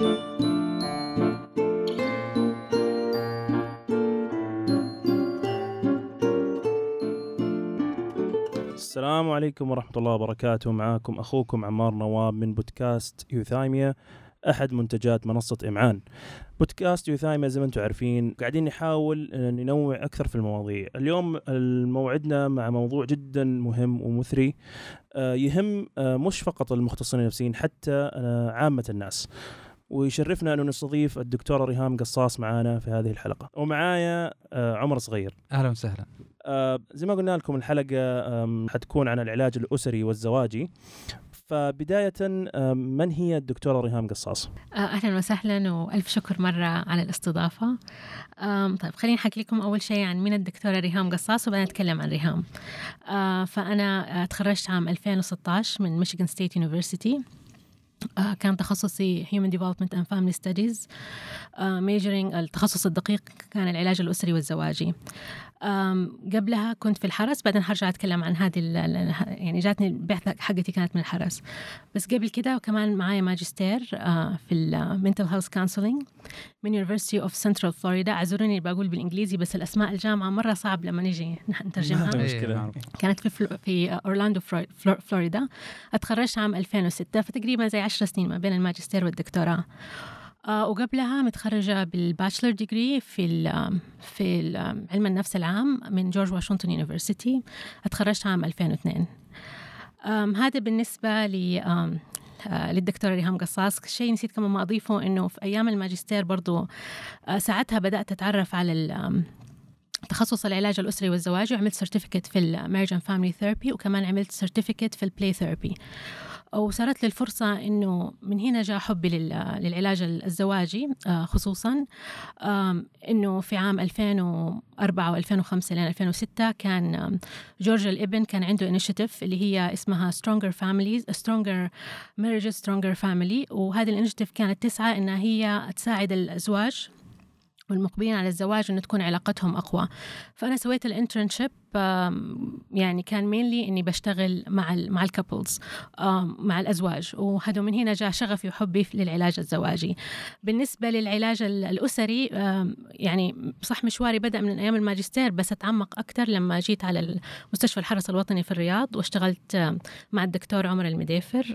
السلام عليكم ورحمة الله وبركاته. معاكم أخوكم عمار نواب من بودكاست يوثايميا أحد منتجات منصة إمعان. بودكاست يوثايميا زي ما أنتم عارفين قاعدين نحاول ننوع أكثر في المواضيع. اليوم موعدنا مع موضوع جدا مهم ومثري آه، يهم آه، مش فقط المختصين النفسيين حتى آه، عامة الناس. ويشرفنا أنه نستضيف الدكتورة ريهام قصاص معانا في هذه الحلقة. ومعايا عمر صغير. أهلا وسهلا. آه زي ما قلنا لكم الحلقة حتكون عن العلاج الأسري والزواجي. فبداية من هي الدكتورة ريهام قصاص؟ آه، أهلا وسهلا وألف شكر مرة على الاستضافة. طيب خليني أحكي لكم أول شيء عن من الدكتورة ريهام قصاص وبعدين نتكلم عن ريهام. آه، فأنا تخرجت عام 2016 من Michigan State University كان تخصصي Human Development and Family Studies. majoring التخصص الدقيق كان العلاج الأسري والزواجي. قبلها كنت في الحرس بعدين هرجع أتكلم عن هذه يعني جاتني البعثة حقتي كانت من الحرس. بس قبل كده وكمان معايا ماجستير في ال mental health counseling من University of Central Florida أعذروني بقول بالإنجليزي بس الأسماء الجامعة مرة صعب لما نيجي نترجمها. مشكلة. كانت في في اورلاندو فلوريدا أتخرجت عام 2006 فتقريبا زي 10 سنين ما بين الماجستير والدكتوراه. وقبلها متخرجة بال bachelor degree في ال في ال علم النفس العام من George Washington University أتخرجت عام 2002 هذا بالنسبة ل آه، للدكتورة ريهام قصاص. شيء نسيت كمان ما أضيفه إنه في أيام الماجستير برضو آه، ساعتها بدأت أتعرف على تخصص العلاج الأسري والزواج وعملت certificate في ال marriage and family therapy وكمان عملت certificate في ال play therapy وصارت لي الفرصة إنه من هنا جاء حبي للعلاج الزواجي آه، خصوصا إنه في عام 2004 و2005 لين 2006 كان جورج الإبن كان عنده initiative اللي هي اسمها Stronger Families Stronger Marriages Stronger Family وهذه ال initiative كانت تسعى إنها هي تساعد الأزواج والمقبلين على الزواج إنه تكون علاقتهم أقوى. فأنا سويت ال internship يعني كان مينلي إني بشتغل مع ال مع ال couples مع الأزواج. وهذا من هنا جاء شغفي وحبي للعلاج الزواجي. بالنسبة للعلاج الأسري يعني صح مشواري بدأ من أيام الماجستير بس أتعمق أكثر لما جيت على مستشفى الحرس الوطني في الرياض واشتغلت مع الدكتور عمر المديفر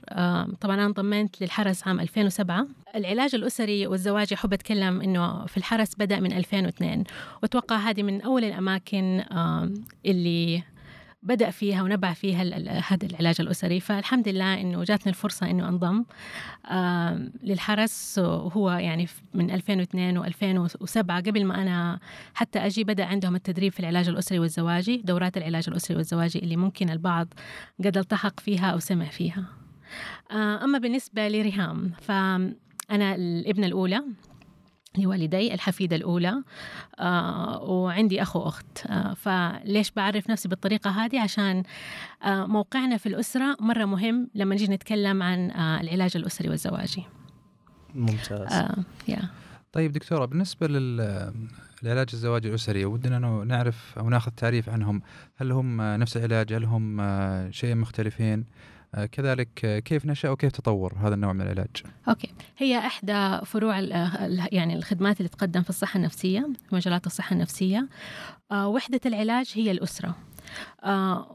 طبعا أنا انضميت للحرس عام 2007 العلاج الأسري والزواجي احب أتكلم إنه في الحرس بدأ من 2002 وأتوقع هذه من أول الأماكن اللي بدأ فيها ونبع فيها هذا العلاج الأسري. فالحمد لله إنه جاتني الفرصة إنه أنضم. للحرس. وهو يعني من 2002 و2007 قبل ما أنا حتى أجي بدأ عندهم التدريب في العلاج الأسري والزواجي دورات العلاج الأسري والزواجي اللي ممكن البعض قد التحق فيها أو سمع فيها. أما بالنسبة لريهام فأنا الابنة الأولى لوالدي الحفيدة الأولى آه وعندي أخ وأخت. آه فليش بعرف نفسي بالطريقة هذه؟ عشان آه موقعنا في الأسرة مرة مهم لما نجي نتكلم عن آه العلاج الأسري والزواجي. ممتاز. آه yeah. طيب دكتورة بالنسبة لل العلاج الزواجي الأسري ودنا نعرف أو ناخذ تعريف عنهم. هل هم نفس العلاج؟ هل هم آه، شيء مختلفين؟ آه، كذلك آه، كيف نشأ وكيف تطور هذا النوع من العلاج؟ أوكي. هي إحدى فروع يعني الخدمات اللي تقدم في الصحة النفسية في مجالات الصحة النفسية. آه، وحدة العلاج هي الأسرة.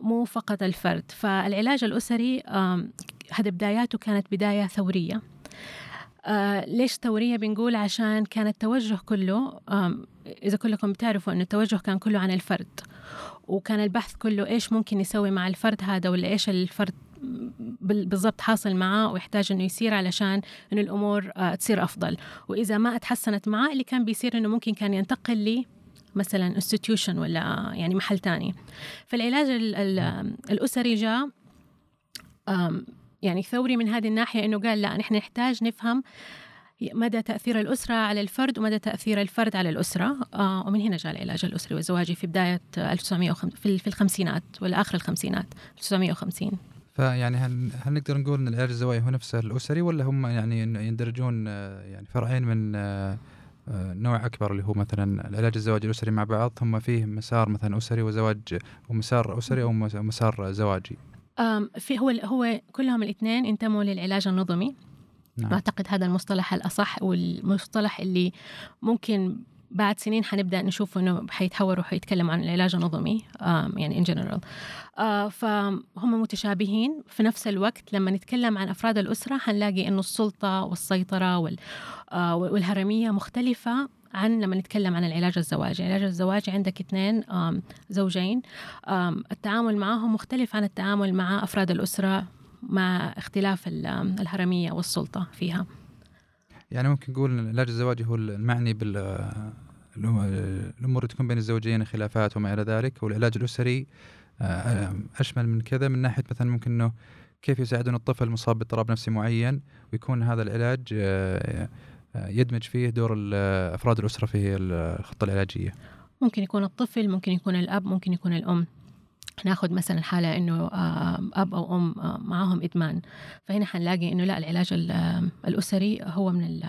مو فقط الفرد. فالعلاج الأسري هذا بداياته كانت بداية ثورية. آه ليش ثورية بنقول؟ عشان كان التوجه كله إذا كلكم بتعرفوا أن التوجه كان كله عن الفرد. وكان البحث كله إيش ممكن يسوي مع الفرد هذا ولا إيش الفرد بالضبط حاصل معاه ويحتاج إنه يصير علشان إنه الأمور آه، تصير أفضل. وإذا ما أتحسنت معاه اللي كان بيصير إنه ممكن كان ينتقل لي مثلا انستتيوشن ولا يعني محل تاني. فالعلاج الأسري جاء يعني ثوري من هذه الناحية إنه قال لا نحن نحتاج نفهم مدى تأثير الأسرة على الفرد ومدى تأثير الفرد على الأسرة. آه ومن هنا جاء العلاج الأسري والزواجي في بداية 1950 في الخمسينات ولا آخر الخمسينات 1950 فيعني هل, هل نقدر نقول إن العلاج الزوايا هو نفسه الأسري ولا هم يعني يندرجون آه، يعني فرعين من آه، آه، نوع أكبر اللي هو مثلا العلاج الزواجي الأسري مع بعض ثم فيه مسار مثلا أسري وزواج ومسار أسري أو مسار زواجي في هو هو كلهم الاثنين انتموا للعلاج النظمي نعم. أعتقد هذا المصطلح الأصح والمصطلح اللي ممكن بعد سنين حنبدأ نشوف إنه حيتحور وحيتكلم عن العلاج النظمي يعني ان جنرال آه، فهم متشابهين. في نفس الوقت لما نتكلم عن أفراد الأسرة حنلاقي إنه السلطة والسيطرة آه، والهرمية مختلفة عن لما نتكلم عن العلاج الزواجي. العلاج الزواجي عندك اثنين زوجين. التعامل معهم مختلف عن التعامل مع أفراد الأسرة مع اختلاف الهرمية والسلطة فيها. يعني ممكن نقول العلاج الزواجي هو المعني بال الأمور اللي تكون بين الزوجين خلافات وما إلى ذلك والعلاج الأسري آه، أشمل من كذا من ناحية مثلا ممكن إنه كيف يساعدون الطفل المصاب باضطراب نفسي معين ويكون هذا العلاج آه، آه، يدمج فيه دور أفراد الأسرة في الخطة العلاجية. ممكن يكون الطفل، ممكن يكون الأب، ممكن يكون الأم. ناخذ مثلا حالة إنه أب أو أم معاهم إدمان. فهنا حنلاقي إنه لا العلاج الأسري هو من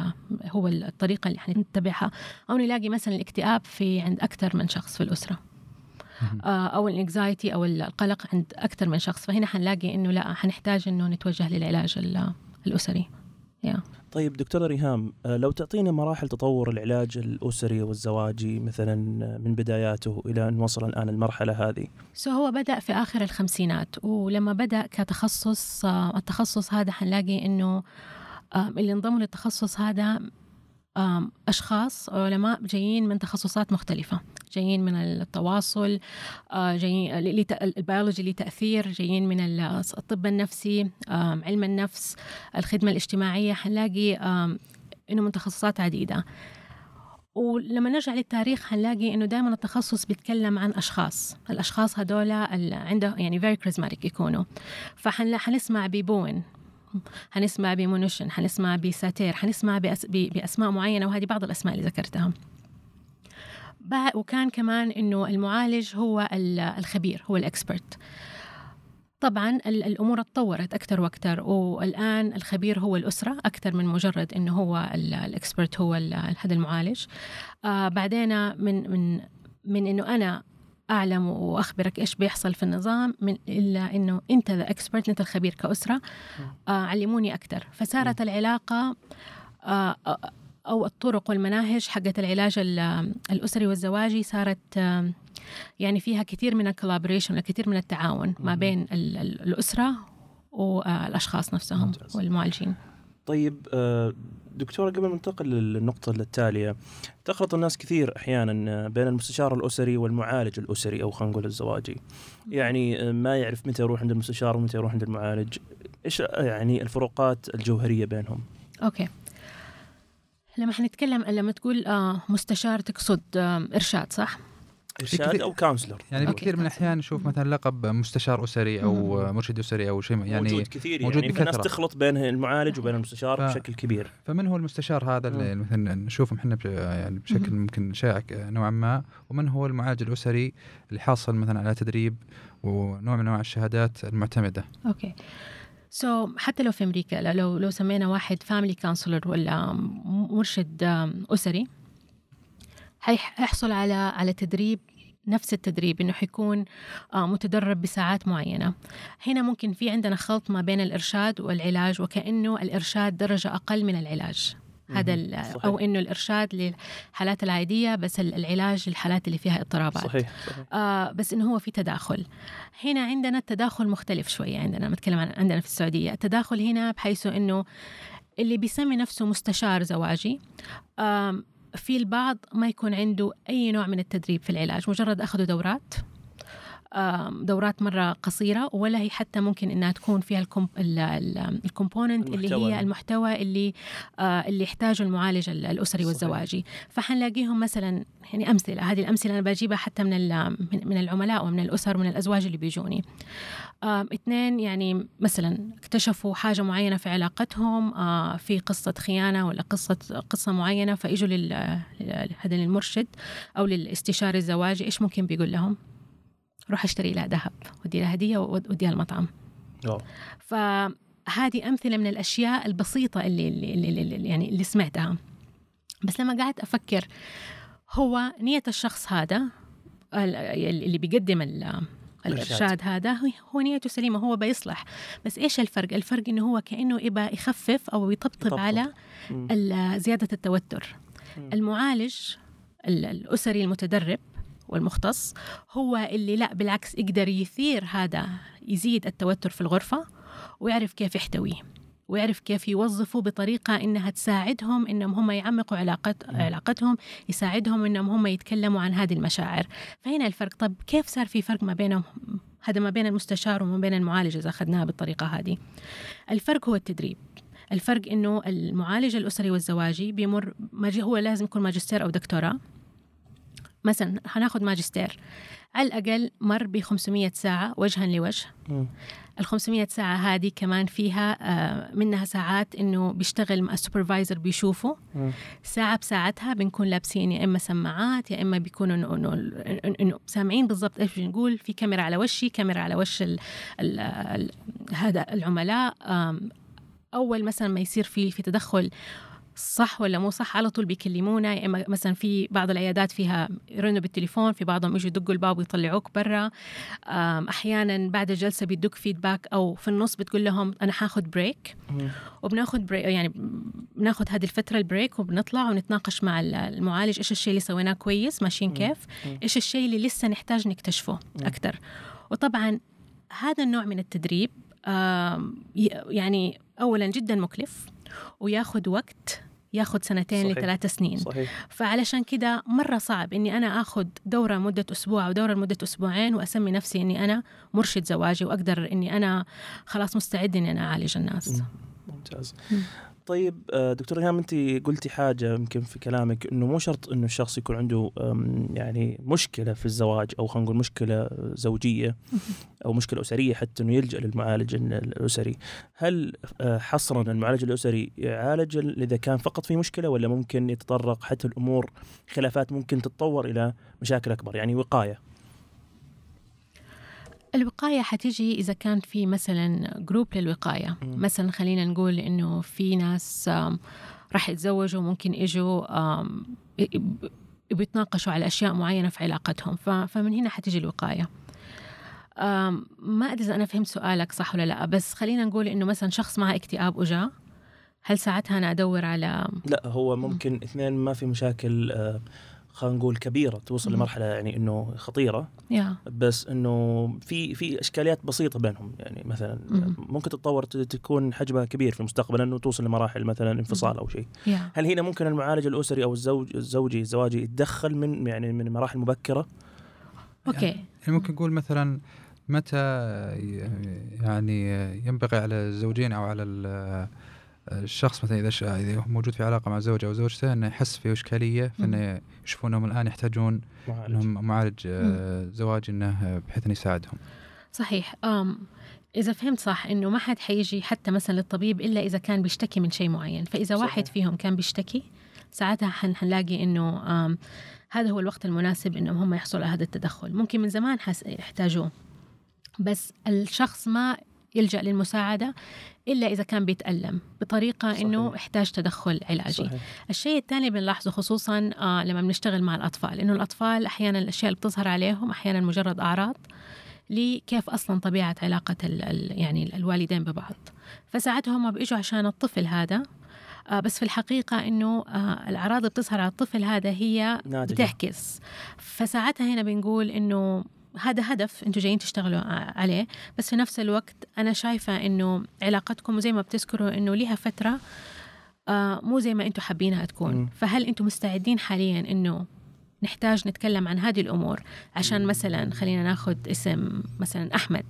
هو الطريقة اللي حنتبعها. أو نلاقي مثلا الاكتئاب في عند أكثر من شخص في الأسرة. أو الإنكزايتي أو القلق عند أكثر من شخص. فهنا حنلاقي إنه لا حنحتاج إنه نتوجه للعلاج الأسري. Yeah. طيب دكتورة ريهام آه، لو تعطينا مراحل تطور العلاج الأسري والزواجي مثلا من بداياته إلى أن وصل الآن المرحلة هذه؟ so هو بدأ في آخر الخمسينات ولما بدأ كتخصص آه، التخصص هذا حنلاقي أنه اللي انضموا للتخصص هذا أشخاص علماء جايين من تخصصات مختلفة جايين من التواصل جايين البيولوجي له تأثير جايين من الطب النفسي علم النفس الخدمة الاجتماعية حنلاقي إنه من تخصصات عديدة. ولما نرجع للتاريخ حنلاقي إنه دائما التخصص بيتكلم عن أشخاص. الأشخاص هذول عنده يعني very charismatic يكونوا. فحنسمع ب Bowen. حنسمع بمينوشن حنسمع بساتير حنسمع بأس... بأسماء معينة وهذه بعض الأسماء اللي ذكرتها. وكان كمان إنه المعالج هو الخبير هو ال expert. طبعا الأمور تطورت أكثر وأكثر والآن الخبير هو الأسرة أكثر من مجرد إنه هو ال expert هو هذا المعالج. آه بعدين من من من إنه أنا أعلم وأخبرك إيش بيحصل في النظام من إلا إنه أنت the expert أنت الخبير كأسرة. آه علموني أكثر فصارت العلاقة آه أو الطرق والمناهج حقت العلاج الأسري والزواجي صارت يعني فيها كثير من ال collaboration وكثير من التعاون ما بين الأسرة والاشخاص نفسهم والمعالجين. طيب آه، دكتورة قبل ما ننتقل للنقطة التالية تخلط الناس كثير أحيانا بين المستشار الأسري والمعالج الأسري أو خلينا نقول الزواجي. يعني ما يعرف متى يروح عند المستشار ومتى يروح عند المعالج. إيش يعني الفروقات الجوهرية بينهم؟ okay. لما حنتكلم لما تقول آه مستشار تقصد آه إرشاد صح؟ إرشاد أو counselor يعني بكثير من الأحيان نشوف مثلا لقب مستشار أسري أو مرشد أسري أو شيء يعني موجود كثير موجود يعني الناس تخلط بين المعالج وبين المستشار ف... بشكل كبير. فمن هو المستشار هذا اللي مثلا نشوفه إحنا يعني بشكل ممكن شائع نوعا ما ومن هو المعالج الأسري اللي حاصل مثلا على تدريب ونوع من أنواع الشهادات المعتمدة؟ okay. so so, حتى لو في أمريكا لو لو سمينا واحد family counselor ولا مرشد أسري حيحصل على على تدريب نفس التدريب إنه حيكون آه، متدرب بساعات معينة. هنا ممكن في عندنا خلط ما بين الإرشاد والعلاج وكأنه الإرشاد درجة أقل من العلاج. هذا أو إنه الإرشاد للحالات العادية بس العلاج للحالات اللي فيها اضطرابات. صحيح, صحيح. آه بس إنه هو في تداخل. هنا عندنا التداخل مختلف شوية عندنا نتكلم عن عندنا في السعودية. التداخل هنا بحيث إنه اللي بيسمي نفسه مستشار زواجي آه في البعض ما يكون عنده أي نوع من التدريب في العلاج مجرد أخذوا دورات. دورات مرة قصيرة ولا هي حتى ممكن إنها تكون فيها الكومبوننت اللي هي المحتوى اللي آه، اللي يحتاجه المعالج الأسري والزواجي. فحنلاقيهم مثلا يعني أمثلة. هذه الأمثلة أنا بجيبها حتى من من العملاء ومن الأسر ومن الأزواج اللي بيجوني. اثنين يعني مثلا اكتشفوا حاجة معينة في علاقتهم آه، في قصة خيانة ولا قصة قصة معينة فإجوا لهذا المرشد أو للاستشاري الزواجي إيش ممكن بيقول لهم؟ روح أشتري لها ذهب ودي لها هدية وديها المطعم. فهذه أمثلة من الأشياء البسيطة اللي, اللي, اللي, اللي يعني اللي سمعتها. بس لما قعدت أفكر هو نية الشخص هذا اللي بيقدم الإرشاد. هذا هو- نيته سليمة هو بيصلح. بس إيش الفرق؟ الفرق إنه هو كأنه يبى يخفف أو يطبطب يطبطب. على زيادة التوتر. مم. المعالج ال- الأسري المتدرب والمختص هو اللي لا بالعكس يقدر يثير هذا يزيد التوتر في الغرفة ويعرف كيف يحتويه ويعرف كيف يوظفوا بطريقة إنها تساعدهم إنهم هم يعمقوا علاقت علاقتهم يساعدهم إنهم هم يتكلموا عن هذه المشاعر. فهنا الفرق طب كيف صار في فرق ما بينهم؟ هذا ما بين المستشار وما بين المعالج إذا أخذناها بالطريقة هذه. الفرق هو التدريب. الفرق إنه المعالج الأسري والزواجي بيمر هو لازم يكون ماجستير أو دكتوراه. مثلا هناخذ ماجستير على الأقل مر ب 500 ساعة وجها لوجه. ال 500 ساعة هذه كمان فيها آه، منها ساعات إنه بيشتغل مع السوبرفايزر بيشوفه. ساعة بساعتها بنكون لابسين يا إما سماعات يا إما بيكونوا إنه إنه سامعين بالضبط إيش بنقول في كاميرا على وشي كاميرا على وش ال ال ال هذا العملاء أول مثلا ما يصير في في تدخل صح ولا مو صح؟ على طول بيكلمونا. يا إما مثلا في بعض العيادات فيها يرنوا بالتليفون في بعضهم يجوا يدقوا الباب ويطلعوك برا. أحيانا بعد الجلسة بيدوك feedback أو في النص بتقول لهم أنا حاخذ break. وبناخذ break يعني بناخذ هذه الفترة ال break وبنطلع ونتناقش مع المعالج إيش الشيء اللي سويناه كويس ماشيين كيف. إيش الشيء اللي لسه نحتاج نكتشفه أكثر وطبعا هذا النوع من التدريب يعني اولا جدا مكلف وياخذ وقت ياخذ سنتين صحيح. لثلاث سنين صحيح فعلشان كده مرة صعب إني أنا آخذ دورة مدة أسبوع أو دورة لمدة أسبوعين وأسمي نفسي إني أنا مرشد زواجي وأقدر إني أنا خلاص مستعد إني أنا أعالج الناس مم. ممتاز مم. طيب آه، دكتور ريهام انت قلتي حاجة يمكن في كلامك إنه مو شرط إنه الشخص يكون عنده يعني مشكلة في الزواج أو خلينا نقول مشكلة زوجية أو مشكلة أسرية حتى إنه يلجأ للمعالج الأسري. هل آه، حصرا المعالج الأسري يعالج ال- إذا كان فقط في مشكلة ولا ممكن يتطرق حتى الأمور خلافات ممكن تتطور إلى مشاكل أكبر يعني وقاية؟ الوقاية حتيجي إذا كان في مثلا جروب للوقاية. مثلا خلينا نقول إنه في ناس راح يتزوجوا ممكن يجوا بيتناقشوا على أشياء معينة في علاقتهم. فمن هنا حتيجي الوقاية. ما أدري إذا أنا فهمت سؤالك صح ولا لا بس خلينا نقول إنه مثلا شخص معه اكتئاب وجاء هل ساعتها أنا أدور على لا هو ممكن اثنين ما في مشاكل آه، خلينا نقول كبيرة توصل مم. لمرحلة يعني إنه خطيرة. يا. بس إنه في في إشكاليات بسيطة بينهم يعني مثلا مم. ممكن تتطور تكون حجمها كبير في المستقبل إنه توصل لمراحل مثلا انفصال أو شيء. يا. هل هنا ممكن المعالج الأسري أو الزوج الزوجي الزواجي يتدخل من يعني من مراحل مبكرة؟ أوكي. يعني ممكن نقول مثلا متى يعني ينبغي على الزوجين أو على ال- الشخص مثلا إذا إذا هو موجود في علاقة مع زوجة أو زوجته إنه يحس في إشكالية فإنه يشوفون انهم الآن يحتاجون معالج. إنهم معالج آه، زواجي إنه بحيث إنه يساعدهم. صحيح. أم إذا فهمت صح إنه ما حد حيجي حتى مثلا للطبيب إلا إذا كان بيشتكي من شيء معين. فإذا صحيح. واحد فيهم كان بيشتكي ساعتها حن حنلاقي إنه أم هذا هو الوقت المناسب إنهم هم يحصلوا على هذا التدخل. ممكن من زمان حس يحتاجوه. بس الشخص ما يلجأ للمساعدة إلا إذا كان بيتألم بطريقة صحيح. إنه يحتاج تدخل علاجي. صحيح. الشيء الثاني بنلاحظه خصوصا آه لما بنشتغل مع الأطفال إنه الأطفال أحيانا الأشياء اللي بتظهر عليهم أحيانا مجرد أعراض لكيف أصلا طبيعة علاقة ال ال يعني الوالدين ببعض. فساعتها هم بيجوا عشان الطفل هذا آه بس في الحقيقة إنه آه الأعراض اللي بتظهر على الطفل هذا هي ناتجه بتعكس. فساعتها هنا بنقول إنه هذا هدف أنتم جايين تشتغلوا عليه بس في نفس الوقت أنا شايفة إنه علاقتكم زي ما بتذكروا إنه لها فترة آه مو زي ما أنتم حابينها تكون مم. فهل أنتم مستعدين حاليا إنه نحتاج نتكلم عن هذه الأمور عشان مثلا خلينا ناخذ اسم مثلا أحمد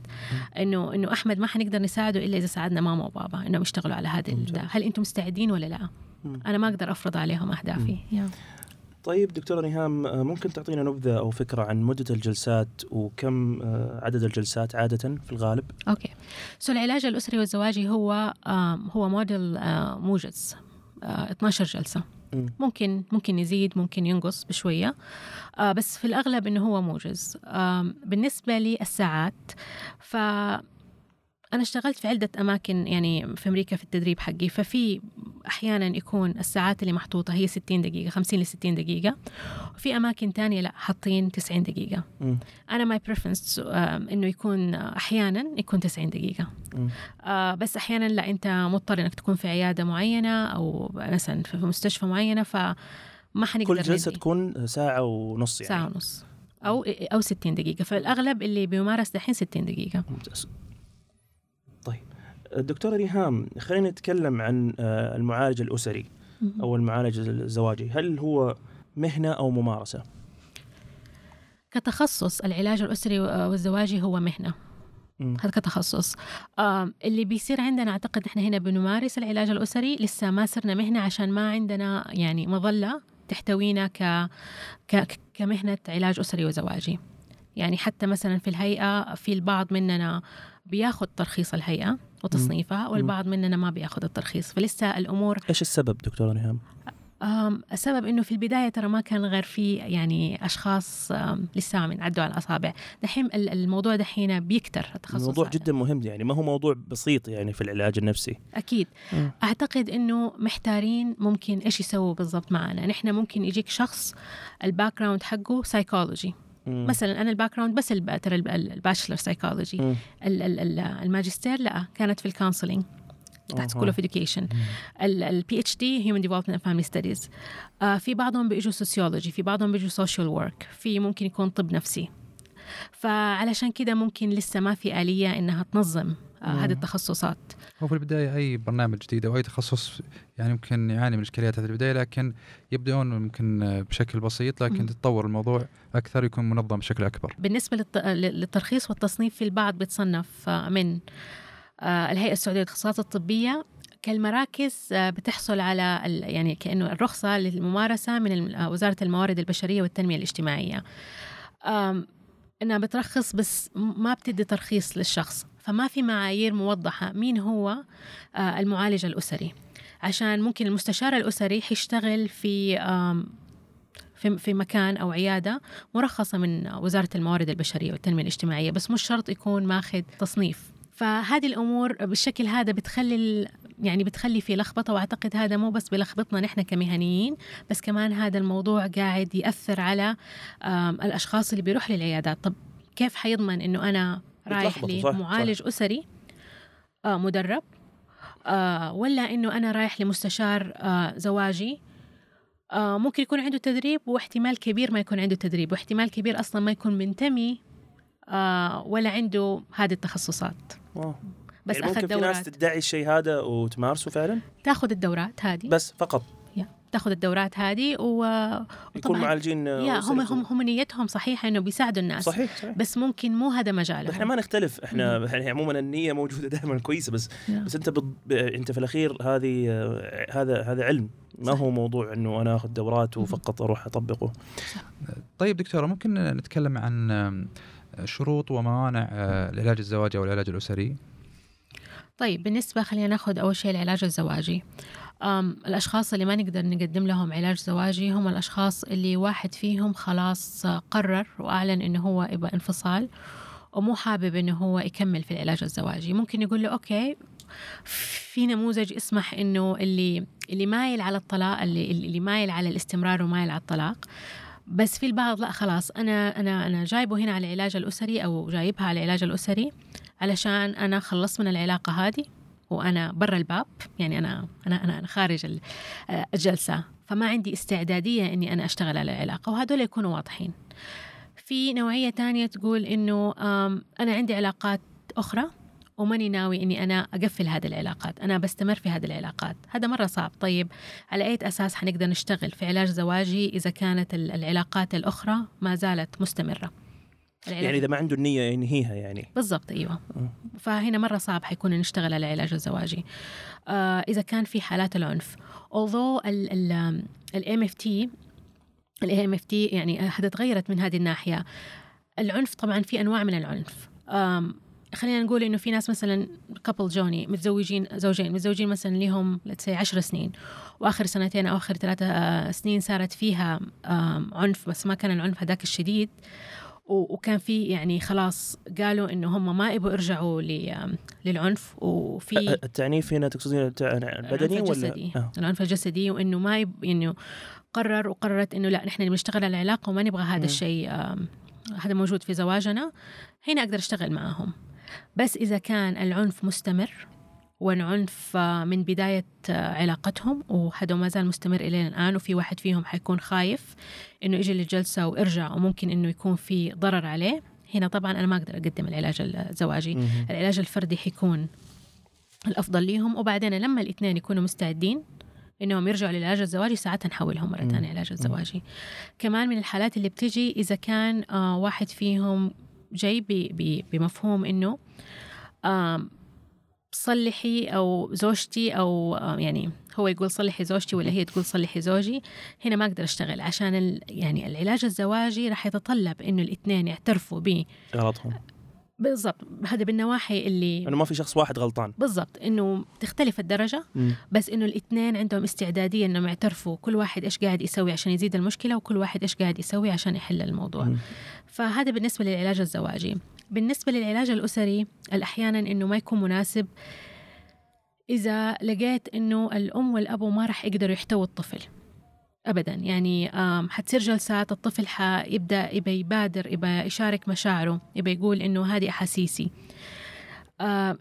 إنه إنه أحمد ما حنقدر نساعده إلا إذا ساعدنا ماما وبابا إنهم يشتغلوا على هذا. هل أنتم مستعدين ولا لا. أنا ما أقدر أفرض عليهم أهدافي يا. طيب دكتورة نهام آه، ممكن تعطينا نبذة أو فكرة عن مدة الجلسات وكم آه، عدد الجلسات عادة في الغالب؟ okay so العلاج الأسري والزواجي هو هو موديل آه، موجز آه، 12 جلسة مم. ممكن ممكن يزيد ممكن ينقص بشوية آه، بس في الأغلب إنه هو موجز بالنسبة للساعات ف أنا اشتغلت في عدة أماكن يعني في أمريكا في التدريب حقي ففي أحيانا يكون الساعات اللي محطوطة هي 60 دقيقة 50 ل 60 دقيقة. وفي أماكن تانية لا حاطين 90 دقيقة. مم. أنا my preference إنه يكون أحيانا يكون 90 دقيقة. مم. آه بس أحيانا لا أنت مضطر إنك تكون في عيادة معينة أو مثلا في مستشفى معينة فما حنقدر كل جلسة ندي. تكون ساعة ونص يعني. ساعة ونص. أو أو 60 دقيقة. فالأغلب اللي بيمارس دحين 60 دقيقة. ممتاز. دكتورة ريهام خلينا نتكلم عن آه، المعالج الأسري أو المعالج الزواجي. هل هو مهنة أو ممارسة؟ كتخصص العلاج الأسري والزواجي هو مهنة. هذا كتخصص. آم، اللي بيصير عندنا أعتقد إحنا هنا بنمارس العلاج الأسري. لسه ما صرنا مهنة عشان ما عندنا يعني مظلة تحتوينا ك... ك... كمهنة علاج أسري وزواجي. يعني حتى مثلا في الهيئة في البعض مننا بياخد ترخيص الهيئة. وتصنيفها والبعض مننا ما بياخد الترخيص. فلسه الأمور إيش السبب دكتورة ريهام؟ أم، السبب إنه في البداية ترى ما كان غير في يعني أشخاص لسه من عدوا على الأصابع. دحين ال- الموضوع دحين بيكتر التخصص الموضوع هذا. جدا مهم يعني ما هو موضوع بسيط يعني في العلاج النفسي. أكيد. مم. أعتقد إنه محتارين ممكن إيش يسووا بالضبط معنا. نحن ممكن يجيك شخص ال background حقه سايكولوجي مم. مثلا أنا ال background بس ترى الب- ال bachelor psychology الماجستير لا كانت في ال counseling تحت school of education ال PhD human development and family studies في بعضهم بيجوا sociology في بعضهم بيجوا social work في ممكن يكون طب نفسي. فعلشان كده ممكن لسه ما في آلية إنها تنظم هذه التخصصات. هو في البداية أي برنامج جديد أو أي تخصص يعني ممكن يعاني من إشكاليات في البداية لكن يبدأون ممكن بشكل بسيط لكن. تتطور الموضوع أكثر يكون منظم بشكل أكبر. بالنسبة للت- للترخيص والتصنيف في البعض بتصنف آه، من آه، الهيئة السعودية للتخصصات الطبية كالمراكز آه، بتحصل على يعني كأنه الرخصة للممارسة من وزارة الموارد البشرية والتنمية الاجتماعية. آم، إنها بترخص بس ما بتدي ترخيص للشخص. فما في معايير موضحة مين هو آه، المعالج الأسري. عشان ممكن المستشار الأسري حيشتغل في في مكان أو عيادة مرخصة من وزارة الموارد البشرية والتنمية الاجتماعية بس مش شرط يكون ماخذ تصنيف. فهذه الأمور بالشكل هذا بتخلي يعني بتخلي في لخبطة وأعتقد هذا مو بس بلخبطنا نحن كمهنيين بس كمان هذا الموضوع قاعد يأثر على الأشخاص اللي بيروح للعيادات. طب كيف حيضمن إنه أنا رايح بتلخبطوا، صح، لمعالج أسري آه مدرب آه ولا إنه أنا رايح لمستشار آه زواجي. آه ممكن يكون عنده تدريب واحتمال كبير ما يكون عنده تدريب واحتمال كبير أصلا ما يكون منتمي آه ولا عنده هذه التخصصات. واو. بس يعني أخذ ممكن في ناس دورات. تدعي الشيء هذا وتمارسه فعلا؟ تاخذ الدورات هذه. بس فقط. تاخذ الدورات هذه و يكون معالجين يا. هم هم هم نيتهم صحيحة إنه بيساعدوا الناس. صحيح صحيح. بس ممكن مو هذا مجالهم. إحنا ما نختلف. إحنا يعني عموما النية موجودة دائما كويسة بس يا. بس أنت بض... ب- أنت في الأخير هذه آه، هذا هذا علم. ما صحيح. هو موضوع إنه أنا آخذ دورات وفقط أروح أطبقه. طيب دكتورة ممكن نتكلم عن شروط وموانع العلاج الزواجي أو العلاج الأسري؟ طيب بالنسبة خلينا ناخذ أول شيء العلاج الزواجي. الأشخاص اللي ما نقدر نقدم لهم علاج زواجي هم الأشخاص اللي واحد فيهم خلاص قرر وأعلن إنه هو يبغى انفصال ومو حابب إنه هو يكمل في العلاج الزواجي. ممكن يقول له okay في نموذج يسمح إنه اللي اللي مايل على الطلاق اللي اللي مايل على الاستمرار ومايل على الطلاق. بس في البعض لا خلاص أنا أنا أنا جايبه هنا على العلاج الأسري أو جايبها على العلاج الأسري علشان أنا خلصت من العلاقة هذه. وأنا برا الباب يعني أنا أنا أنا, أنا خارج آه، الجلسة. فما عندي استعدادية إني أنا أشتغل على العلاقة وهذول يكونوا واضحين. في نوعية تانية تقول إنه أنا عندي علاقات أخرى وماني ناوي إني أنا أقفل هذه العلاقات أنا بستمر في هذه العلاقات. هذا مرة صعب. طيب على أي أساس حنقدر نشتغل في علاج زواجي إذا كانت ال- العلاقات الأخرى ما زالت مستمرة؟ العلاج. يعني إذا ما عنده النية ينهيها يعني. بالضبط أيوه. فهنا مرة صعب حيكون نشتغل على العلاج الزواجي. آه إذا كان في حالات العنف. Although ال ال MFT ال MFT يعني هذا تغيرت من هذه الناحية. العنف طبعا في أنواع من العنف. خلينا نقول إنه في ناس مثلا كابل جوني متزوجين زوجين متزوجين مثلا لهم لتسي 10 سنين وآخر سنتين أو آخر ثلاثة آه، سنين صارت فيها عنف بس ما كان العنف هذاك الشديد. وكان في يعني خلاص قالوا إنه هم ما يبغوا يرجعوا للعنف وفي التعنيف هنا تقصدين البدني ولا؟ الجسدي. آه. العنف الجسدي وإنه ما يب... إنه قرر وقررت إنه لا نحن بنشتغل على العلاقة وما نبغى هذا الشيء هذا موجود في زواجنا هنا أقدر أشتغل معهم. بس إذا كان العنف مستمر والعنف من بداية علاقتهم وهذا ما زال مستمر إلى الآن وفي واحد فيهم حيكون خايف إنه يجي للجلسة ويرجع وممكن إنه يكون في ضرر عليه. هنا طبعا أنا ما أقدر أقدم العلاج الزواجي. العلاج الفردي حيكون الأفضل ليهم. وبعدين لما الاثنين يكونوا مستعدين إنهم يرجعوا للعلاج الزواجي ساعتها نحولهم مرة ثانية العلاج الزواجي. كمان من الحالات اللي بتجي إذا كان آه واحد فيهم جاي بمفهوم إنه آه صلحي أو زوجتي أو آه يعني هو يقول صلحي زوجتي ولا هي تقول صلحي زوجي هنا ما أقدر أشتغل عشان يعني العلاج الزواجي راح يتطلب إنه الإثنين يعترفوا ب غلطهم بالضبط هذا بالنواحي اللي إنه ما في شخص واحد غلطان بالضبط إنه تختلف الدرجة م. بس إنه الاثنين عندهم استعدادية إنهم يعترفوا كل واحد إيش قاعد يسوي عشان يزيد المشكلة وكل واحد إيش قاعد يسوي عشان يحل الموضوع م. فهذا بالنسبة للعلاج الزواجي بالنسبة للعلاج الأسري أحيانا إنه ما يكون مناسب إذا لقيت إنه الأم والأب ما راح يقدروا يحتووا الطفل ابدا. يعني حتصير جلسات الطفل حيبدا يبى يبادر يبى يشارك مشاعره يبى يقول إنه هذه أحاسيسي.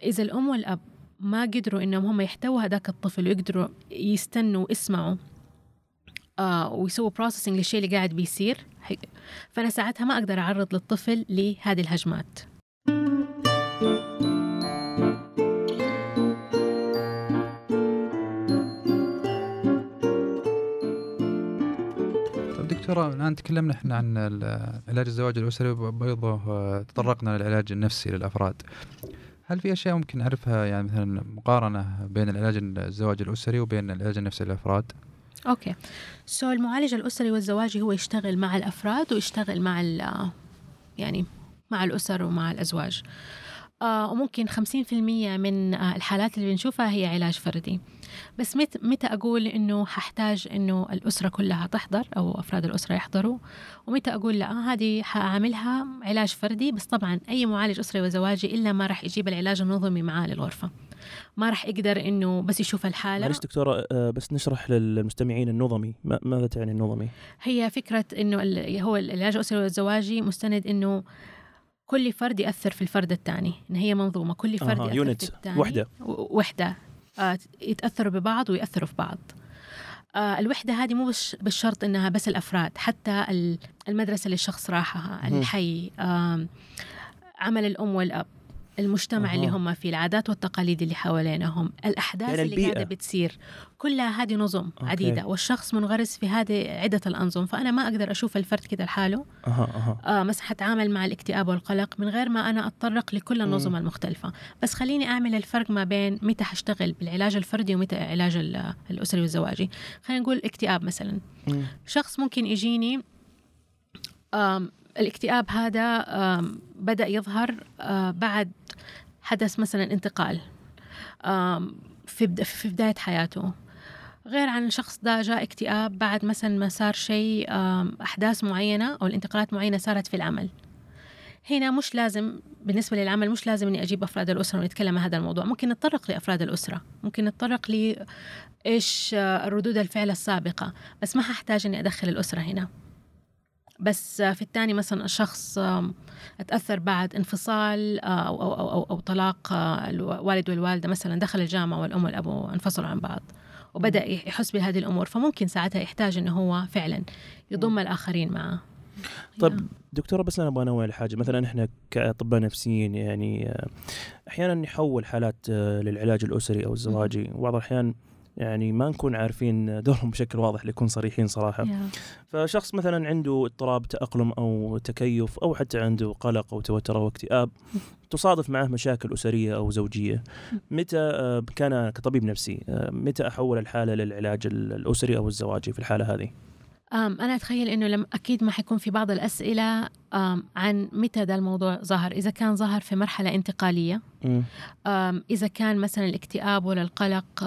إذا الأم والأب ما قدروا إنهم هم يحتووا هذاك الطفل ويقدروا يستنوا ويسمعوا ويسووا بروسيسنج للشيء اللي قاعد بيصير فأنا ساعتها ما أقدر أعرض للطفل لهذه الهجمات. دكتورة الآن تكلمنا إحنا عن علاج الزواج الأسري وبيضة تطرقنا للعلاج النفسي للأفراد. هل في أشياء ممكن نعرفها يعني مثلا مقارنة بين العلاج الزواج الأسري وبين العلاج النفسي للأفراد؟ okay. so المعالج الأسري والزواجي هو يشتغل مع الأفراد ويشتغل مع يعني مع الأسر ومع الأزواج. وممكن 50% من آه الحالات اللي بنشوفها هي علاج فردي. بس متى متى أقول إنه ححتاج إنه الأسرة كلها تحضر أو أفراد الأسرة يحضروا؟ ومتى أقول لا هذه حأعملها علاج فردي بس طبعا أي معالج أسري وزواجي إلا ما راح يجيب العلاج النظمي معاه للغرفة. ما راح يقدر إنه بس يشوف الحالة. معلش دكتورة آه، بس نشرح للمستمعين النظمي ماذا تعني النظمي؟ هي فكرة إنه هو العلاج الأسري والزواجي مستند إنه كل فرد يأثر في الفرد الثاني إن هي منظومة كل فرد آه يأثر يونت في الثاني. وحدة. وحدة. آه يتأثروا ببعض ويأثروا في بعض. آه الوحدة هذه مو بالشرط إنها بس الأفراد حتى المدرسة اللي الشخص راحها الحي آه عمل الأم والأب. المجتمع أه. اللي هم فيه العادات والتقاليد اللي حوالينهم الأحداث يعني اللي قاعدة بتصير كلها هذه نظم أوكي. عديدة والشخص منغرس في هذه عدة الأنظم فأنا ما أقدر أشوف الفرد كده لحاله أه أه. آه مثلا حتعامل مع الاكتئاب والقلق من غير ما أنا أتطرق لكل النظم م. المختلفة بس خليني أعمل الفرق ما بين متى حشتغل بالعلاج الفردي ومتى العلاج الأسري والزواجي خلينا نقول اكتئاب مثلا م. شخص ممكن يجيني الاكتئاب هذا بدأ يظهر بعد حدث مثلا انتقال في في بداية حياته. غير عن الشخص ده جاء اكتئاب بعد مثلا ما صار شيء أحداث معينة أو الانتقالات معينة صارت في العمل. هنا مش لازم بالنسبة للعمل مش لازم إني أجيب أفراد الأسرة ونتكلم عن هذا الموضوع. ممكن نتطرق لأفراد الأسرة. ممكن نتطرق ل إيش ردود الفعل السابقة. بس ما هحتاج إني أدخل الأسرة هنا. بس في الثاني مثلا الشخص أتأثر بعد انفصال آه، أو أو أو, أو طلاق آه، الوالد والوالدة مثلا دخل الجامعة والأم والأبو انفصلوا عن بعض وبدأ يحس بهذه الأمور فممكن ساعتها يحتاج إنه هو فعلا يضم الآخرين معه. طيب دكتورة بس أنا أبغى أنوه على حاجة مثلا إحنا كأطباء نفسيين يعني آه، أحيانا نحول حالات للعلاج الأسري أو الزواجي. وبعض الأحيان يعني ما نكون عارفين دورهم بشكل واضح ليكون صريحين صراحة. yeah. فشخص مثلا عنده اضطراب تأقلم أو تكيف أو حتى عنده قلق أو توتر أو اكتئاب تصادف معه مشاكل أسرية أو زوجية متى آه، كان كطبيب نفسي آه، متى أحول الحالة للعلاج الأسري أو الزواجي في الحالة هذه؟ أنا أتخيل إنه لم أكيد ما حيكون في بعض الأسئلة عن متى ذا الموضوع ظهر. إذا كان ظهر في مرحلة انتقالية إذا كان مثلا الاكتئاب ولا القلق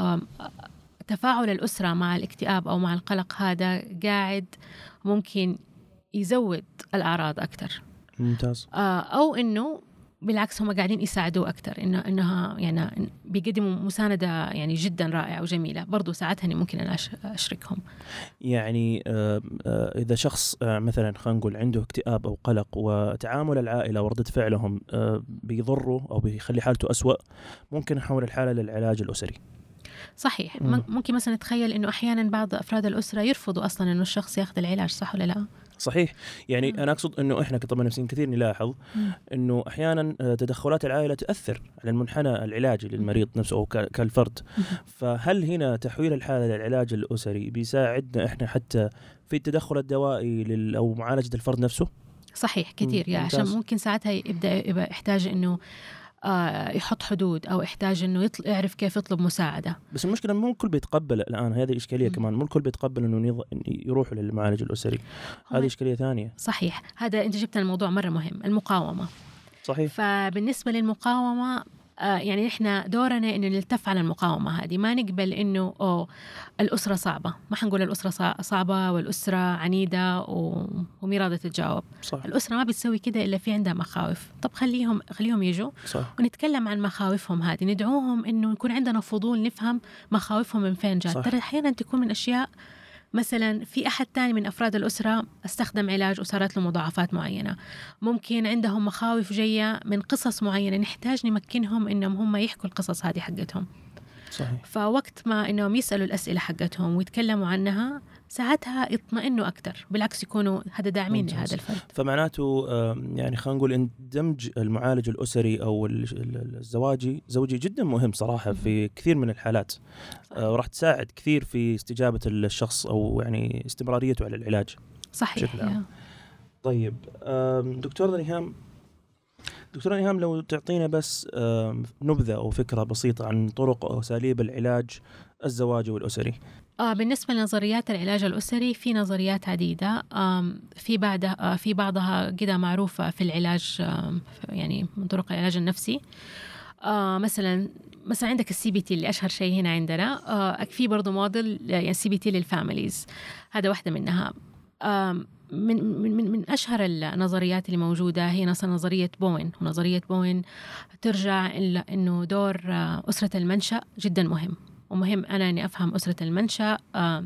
تفاعل الأسرة مع الاكتئاب أو مع القلق هذا قاعد ممكن يزود الأعراض أكثر ممتاز. آه، أو إنه بالعكس هم قاعدين يساعدوه أكثر انه إنها يعني بيقدموا مساندة يعني جدا رائعة وجميلة. برضو ساعتها إني ممكن أنا أش- أشركهم. يعني آه، آه، إذا شخص مثلا خلينا نقول عنده اكتئاب أو قلق وتعامل العائلة وردة فعلهم بيضره أو بيخلي حالته أسوأ ممكن نحول الحالة للعلاج الأسري. صحيح. مم. ممكن مثلا نتخيل إنه أحيانا بعض أفراد الأسرة يرفضوا أصلا إنه الشخص ياخذ العلاج صح ولا لا؟ صحيح. يعني مم. أنا أقصد إنه إحنا كطبيب نفسيين كثير نلاحظ إنه أحيانا آه، تدخلات العائلة تاثر على المنحنى العلاجي للمريض نفسه أو كالفرد. فهل هنا تحويل الحالة للعلاج الأسري بيساعدنا إحنا حتى في التدخل الدوائي لل أو معالجة الفرد نفسه؟ صحيح كثير. مم، يعني عشان. ممكن ساعتها يبدأ يحتاج إنه يحط حدود أو يحتاج إنه يطل... يعرف كيف يطلب مساعدة. بس المشكلة مو الكل بيتقبل الآن هذه إشكالية مم. كمان مو الكل بيتقبل إنه يض... يروحوا للمعالج الأسري. هذه إشكالية ثانية. صحيح. هذا أنت جبت الموضوع مرة مهم المقاومة. صحيح. فبالنسبة للمقاومة آه يعني إحنا دورنا إنه نلتف على المقاومة هذه. ما نقبل إنه أوه الأسرة صعبة. ما حنقول الأسرة صع- صعبة والأسرة عنيدة و... ومي راضيه تتجاوب صح. الأسرة ما بتسوي كده إلا في عندها مخاوف. طب خليهم خليهم يجوا. صح. ونتكلم عن مخاوفهم هذه. ندعوهم إنه يكون عندنا فضول نفهم مخاوفهم من فين جات. ترى أحيانا تكون من أشياء مثلا في أحد تاني من أفراد الأسرة استخدم علاج وصارت له مضاعفات معينة. ممكن عندهم مخاوف جاية من قصص معينة. نحتاج نمكنهم إنهم هم يحكوا القصص هذه حقتهم. صحيح. فوقت ما إنهم يسألوا الأسئلة حقتهم ويتكلموا عنها ساعتها يطمئنوا أكثر بالعكس يكونوا هذا داعمين. لهذا الفرد. فمعناته يعني خلينا نقول إن دمج المعالج الأسري أو ال- ال- الزواجي زوجي جدا مهم صراحة في كثير من الحالات. آه، وراح تساعد كثير في استجابة الشخص أو يعني استمراريته على العلاج صحيح بشكل عام. طيب دكتور ريهام دكتور ريهام لو تعطينا بس آم، نبذة أو فكرة بسيطة عن طرق أو أساليب العلاج الزواجي والأسري. آه بالنسبة لنظريات العلاج الأسري في نظريات عديدة. في بعدها آه في بعضها كده معروفة في العلاج يعني من طرق العلاج النفسي. آه مثلا مثلا عندك ال CBT اللي أشهر شيء هنا عندنا. آه في برضه موديل يعني CBT لل families هذا واحدة منها. من من من أشهر النظريات اللي موجودة هي مثلا نظرية بوين ونظرية بوين ترجع إنه دور أسرة المنشأ جدا مهم. ومهم أنا إني أفهم أسرة المنشأ آه،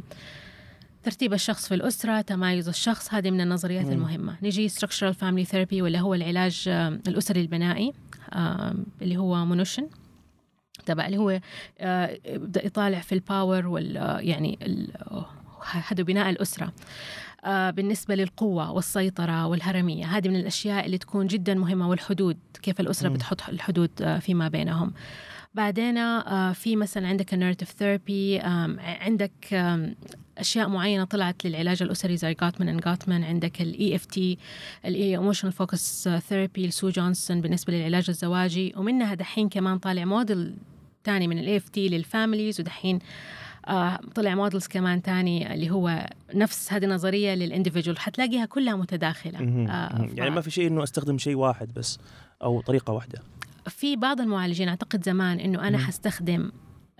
ترتيب الشخص في الأسرة تمايز الشخص هذه من النظريات مم. المهمة نجي structural family therapy واللي هو العلاج آه، الأسري البنائي آه، اللي هو مونوشن تبع اللي هو آه، يبدا يطالع في ال power وال آه، يعني آه، هذا بناء الأسرة آه، بالنسبة للقوة والسيطرة والهرمية هذه من الأشياء اللي تكون جدا مهمة والحدود كيف الأسرة مم. بتحط الحدود آه، فيما بينهم بعدين آه، في مثلا عندك ال narrative therapy عندك أشياء معينة طلعت للعلاج الأسري زي Gottman and Gottman عندك ال EFT ال اي emotional focused therapy ل Sue Johnson بالنسبة للعلاج الزواجي. ومنها دحين كمان طالع موديل تاني من ال EFT لل families ودحين آه طلع models كمان تاني اللي هو نفس هذه النظرية لل individual حتلاقيها كلها متداخلة. آه يعني ما في شيء إنه أستخدم شيء واحد بس أو طريقة واحدة. في بعض المعالجين أعتقد زمان إنه أنا. حستخدم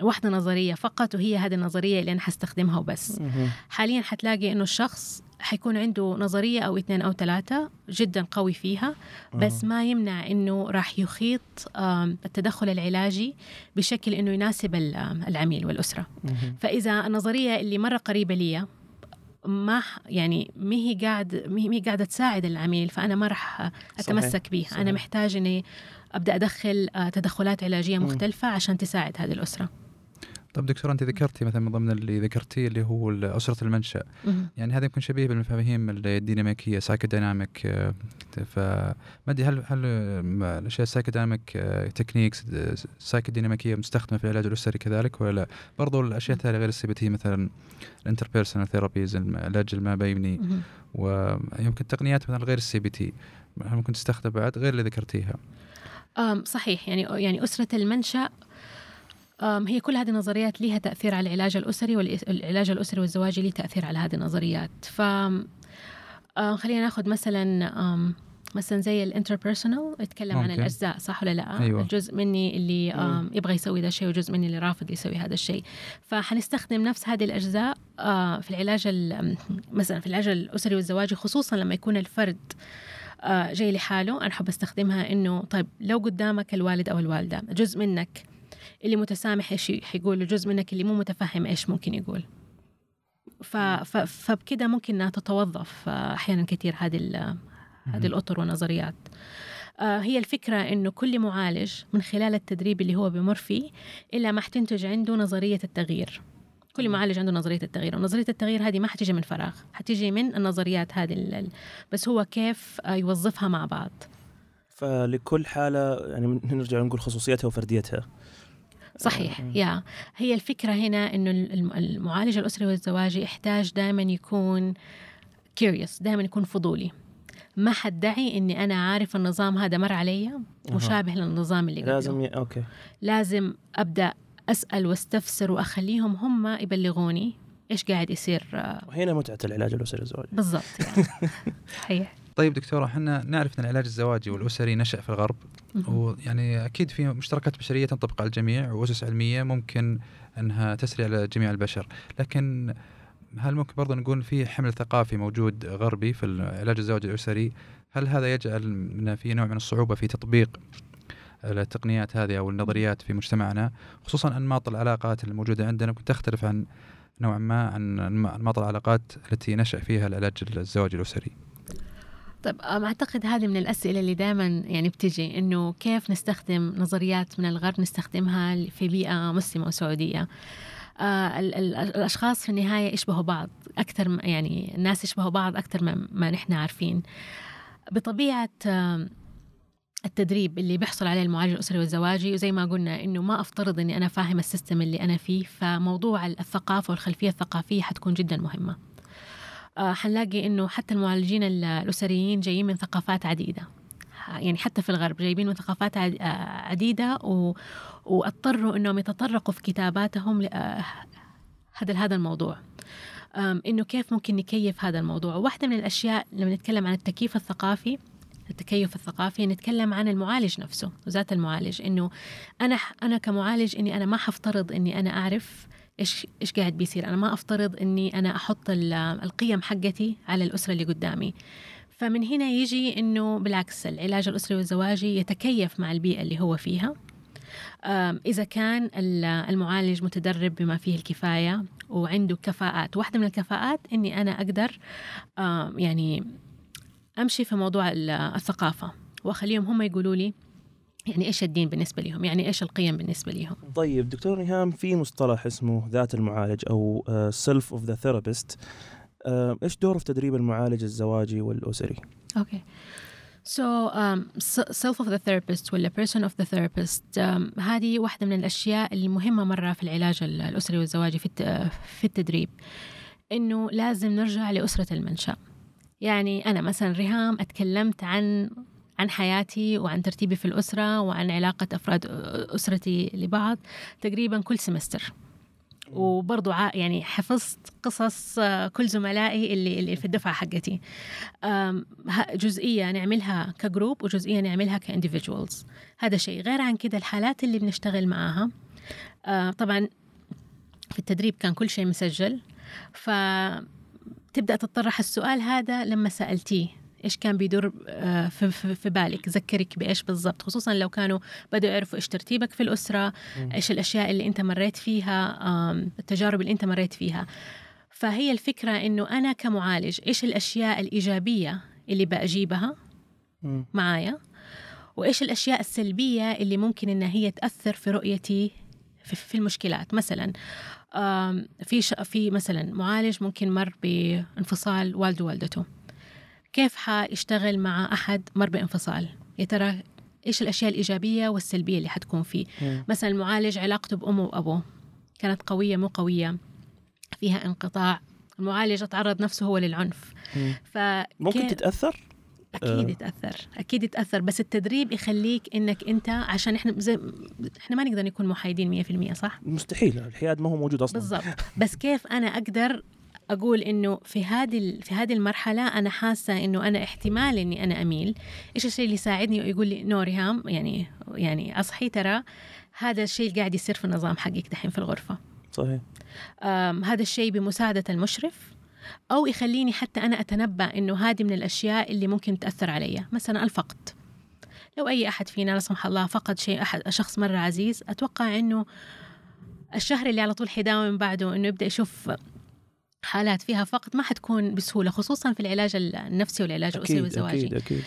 واحدة نظرية فقط وهي هذه النظرية اللي أنا حستخدمها وبس حاليا حتلاقي إنه الشخص حيكون عنده نظرية أو اثنين أو ثلاثة جدا قوي فيها بس ما يمنع إنه راح يخيط التدخل العلاجي بشكل إنه يناسب العميل والأسرة. فإذا النظرية اللي مرة قريبة لي ما يعني ما هي قاعد ما هي قاعدة تساعد العميل فأنا ما راح أتمسك بها صحيح. أنا محتاج إني أبدأ أدخل آه، تدخلات علاجية. مختلفة عشان تساعد هذه الأسرة طب دكتور أنت ذكرتي مثلا من ضمن اللي ذكرتيه اللي هو أسرة المنشأ يعني هذا يمكن شبيه بالمفاهيم الديناميكية psychodynamic فما أدري هل هل آه، الاشياء ال psychodynamic techniques السايكوديناميكيه مستخدمة في العلاج الاسري كذلك ولا لا؟ برضو الأشياء الثانية غير ال CBT مثلا ال interpersonal therapies العلاج الما بيني. ويمكن تقنيات مثلا غير ال CBT هل ممكن تستخدم بعد غير اللي ذكرتيها صحيح يعني يعني أسرة المنشأ هي كل هذه النظريات لها تأثير على العلاج الأسري والعلاج الأسري والزواجي له تأثير على هذه النظريات ف آم، خلينا ناخذ مثلا مثلا زي ال interpersonal يتكلم عن ممكن. الأجزاء صح ولا لا؟ أيوة. الجزء مني اللي آم، يبغى يسوي ذا الشيء وجزء مني اللي رافض يسوي هذا الشيء فحنستخدم نفس هذه الأجزاء آه، في العلاج ال- مثلا في العلاج الأسري والزواجي خصوصا لما يكون الفرد آه جاي لحاله أنا احب أستخدمها إنه طيب لو قدامك الوالد أو الوالدة جزء منك اللي متسامح إيش حيقول جزء منك اللي مو متفهم إيش ممكن يقول. ف... ف... فبكده ممكن إنها تتوظف آه، أحيانا كثير هذه هذه الأطر والنظريات آه، هي الفكرة إنه كل معالج من خلال التدريب اللي هو بمر فيه إلا ما حتنتج عنده نظرية التغيير. كل معالج عنده نظرية التغيير ونظرية التغيير هذه ما حتيجي من فراغ حتيجي من النظريات هذه بس هو كيف آه، يوظفها مع بعض. فلكل حالة يعني نرجع نقول خصوصيتها وفرديتها. صحيح يا. هي الفكرة هنا إنه المعالج الأسري والزواجي يحتاج دائما يكون كيوريوس دائما يكون فضولي. ما حدعي إني أنا عارف النظام هذا مر علي؟ مشابه للنظام اللي قبله. لازم ي... أوكي. لازم أبدأ أسأل وأستفسر وأخليهم هم يبلغوني إيش قاعد يصير وهنا متعة العلاج الأسري الزواجي. بالضبط يعني. صحيح طيب دكتورة إحنا نعرف إن العلاج الزواجي والأسري نشأ في الغرب ويعني أكيد في مشتركات بشرية تنطبق على الجميع وأسس علمية ممكن أنها تسري على جميع البشر. لكن هل ممكن برضه نقول في حمل ثقافي موجود غربي في العلاج الزواجي الأسري؟ هل هذا يجعل في نوع من الصعوبة في تطبيق التقنيات هذه أو النظريات في مجتمعنا خصوصا انماط العلاقات الموجودة عندنا ممكن تختلف عن نوعا ما عن انماط العلاقات التي نشأ فيها العلاج الزواجي الأسري. طيب أعتقد هذه من الأسئلة اللي دائما يعني بتجي إنه كيف نستخدم نظريات من الغرب نستخدمها في بيئة مسلمة وسعودية. آه الأشخاص في النهاية يشبهوا بعض أكثر يعني الناس يشبهوا بعض أكثر ما, ما نحن عارفين بطبيعة آه التدريب اللي بيحصل عليه المعالج الأسري والزواجي وزي ما قلنا إنه ما أفترض إني أنا فاهم السيستم اللي أنا فيه فموضوع الثقافة والخلفية الثقافية حتكون جدا مهمة. آه حنلاقي إنه حتى المعالجين الأسريين جايين من ثقافات عديدة. يعني حتى في الغرب جايبين من ثقافات آه، عديدة و... واضطروا إنهم يتطرقوا في كتاباتهم آه، هذا هذا الموضوع. إنه كيف ممكن نكيف هذا الموضوع. واحدة من الأشياء لما نتكلم عن التكييف الثقافي التكيف الثقافي نتكلم عن المعالج نفسه ذات المعالج إنه أنا أنا كمعالج إني أنا ما حفترض إني أنا أعرف إيش إيش قاعد بيصير. أنا ما أفترض إني أنا أحط القيم حقتي على الأسرة اللي قدامي. فمن هنا يجي إنه بالعكس العلاج الأسري والزواجي يتكيف مع البيئة اللي هو فيها. إذا كان المعالج متدرب بما فيه الكفاية وعنده كفاءات واحدة من الكفاءات إني أنا أقدر يعني أمشي في موضوع الثقافة. وأخليهم هم يقولوا لي يعني إيش الدين بالنسبة لهم يعني إيش القيم بالنسبة لهم طيب دكتور نهام في مصطلح اسمه ذات المعالج أو self of the therapist إيش دوره في تدريب المعالج الزواجي والأسري؟ okay. So um, self of the therapist ولا person of the therapist um, هذه واحدة من الأشياء المهمة مرة في العلاج الأسري والزواجي في في التدريب. إنه لازم نرجع لأسرة المنشأ. يعني أنا مثلا ريهام أتكلمت عن عن حياتي وعن ترتيبي في الأسرة وعن علاقة أفراد أسرتي لبعض تقريبا كل سمستر. وبرضو يعني حفظت قصص آه، كل زملائي اللي اللي في الدفعة حقتي. جزئية نعملها ك group وجزئية نعملها ك individuals هذا شيء. غير عن كده الحالات اللي بنشتغل معاها آه، طبعا في التدريب كان كل شيء مسجل. فتبدا تطرح السؤال هذا لما سألتيه إيش كان بيدور آه، في, في بالك؟ ذكرك بإيش بالضبط؟ خصوصا لو كانوا بدأوا يعرفوا إيش ترتيبك في الأسرة إيش الأشياء اللي أنت مريت فيها التجارب اللي أنت مريت فيها. فهي الفكرة إنه أنا كمعالج إيش الأشياء الإيجابية اللي بجيبها معايا؟ وإيش الأشياء السلبية اللي ممكن انها هي تأثر في رؤيتي في المشكلات. مثلا في في مثلا معالج ممكن مر بانفصال والده ووالدته. كيف حيشتغل مع أحد مر بانفصال؟ يا ترى إيش الأشياء الإيجابية والسلبية اللي حتكون فيه. مثلا المعالج علاقته بأمه وأبوه كانت قوية مو قوية؟ فيها انقطاع. المعالج تعرض نفسه هو للعنف. ممكن تتأثر؟ أكيد آه. يتأثر أكيد يتأثر بس التدريب يخليك إنك أنت عشان إحنا زي إحنا ما نقدر نكون محايدين 100% صح؟ مستحيل الحياد ما هو موجود أصلا. بالضبط. بس كيف أنا أقدر أقول إنه في هذه في هذه المرحلة أنا حاسة إنه أنا احتمال إني أنا أميل؟ إيش الشيء اللي يساعدني ويقول لي نو ريهام يعني يعني أصحي ترى هذا الشيء اللي قاعد يصير في النظام حقك دحين في الغرفة. صحيح. هذا الشيء بمساعدة المشرف أو يخليني حتى أنا أتنبأ إنه هذه من الأشياء اللي ممكن تأثر علي. مثلا الفقد. لو أي أحد فينا لا سمح الله فقد شيء أحد شخص مرة عزيز أتوقع إنه الشهر اللي على طول حيداوم بعده إنه يبدأ يشوف حالات فيها فقد ما حتكون بسهولة خصوصا في العلاج النفسي والعلاج الأسري والزواجي. أكيد أكيد.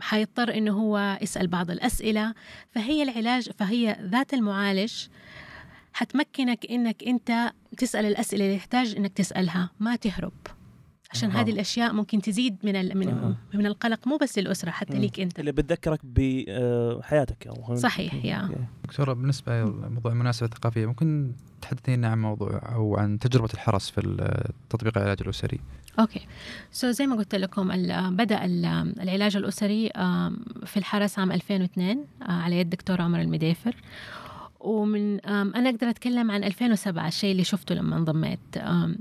حيضطر إنه هو يسأل بعض الأسئلة فهي العلاج فهي ذات المعالج حتمكنك إنك أنت تسأل الأسئلة اللي يحتاج إنك تسألها ما تهرب. عشان آه. هذه الأشياء ممكن تزيد من ال... من, آه. من القلق مو بس للاسره حتى ليك أنت. اللي بتذكرك بحياتك أو صحيح يا. دكتورة بالنسبة لموضوع المناسبة الثقافية ممكن تحدثينا عن موضوع أو عن تجربة الحرس في تطبيق العلاج الأسري؟ okay. so so زي ما قلت لكم بدأ العلاج الأسري في الحرس عام 2002 آه، على يد دكتور عمر المديفر. ومن أنا أقدر أتكلم عن 2007 الشيء اللي شفته لما انضميت.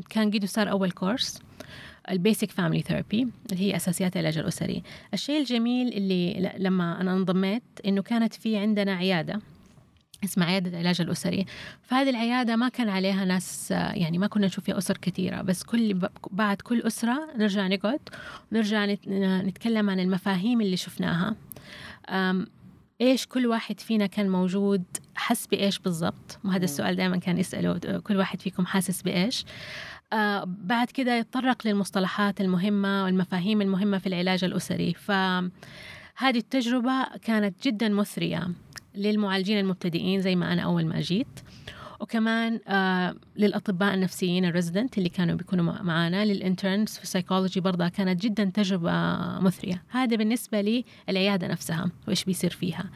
كان قد صار أول course ال basic family therapy اللي هي أساسيات العلاج الأسري. الشيء الجميل اللي لما أنا انضميت إنه كانت في عندنا عيادة اسمها عيادة العلاج الأسري. فهذه العيادة ما كان عليها ناس يعني ما كنا نشوف فيها أسر كثيرة بس كل بعد كل أسرة نرجع نقعد ونرجع نتكلم عن المفاهيم اللي شفناها. إيش كل واحد فينا كان موجود حس بإيش بالضبط؟ وهذا السؤال دائما كان يسأله كل واحد فيكم حاسس بإيش؟ آه بعد كده يتطرق للمصطلحات المهمة والمفاهيم المهمة في العلاج الأسري. فهذه التجربة كانت جدا مثرية للمعالجين المبتدئين زي ما أنا أول ما جيت. وكمان آه للأطباء النفسيين ال resident اللي كانوا بيكونوا معانا لل interns في ال psychology برضه كانت جدا تجربة مثرية. هذا بالنسبة لي العيادة نفسها وإيش بيصير فيها.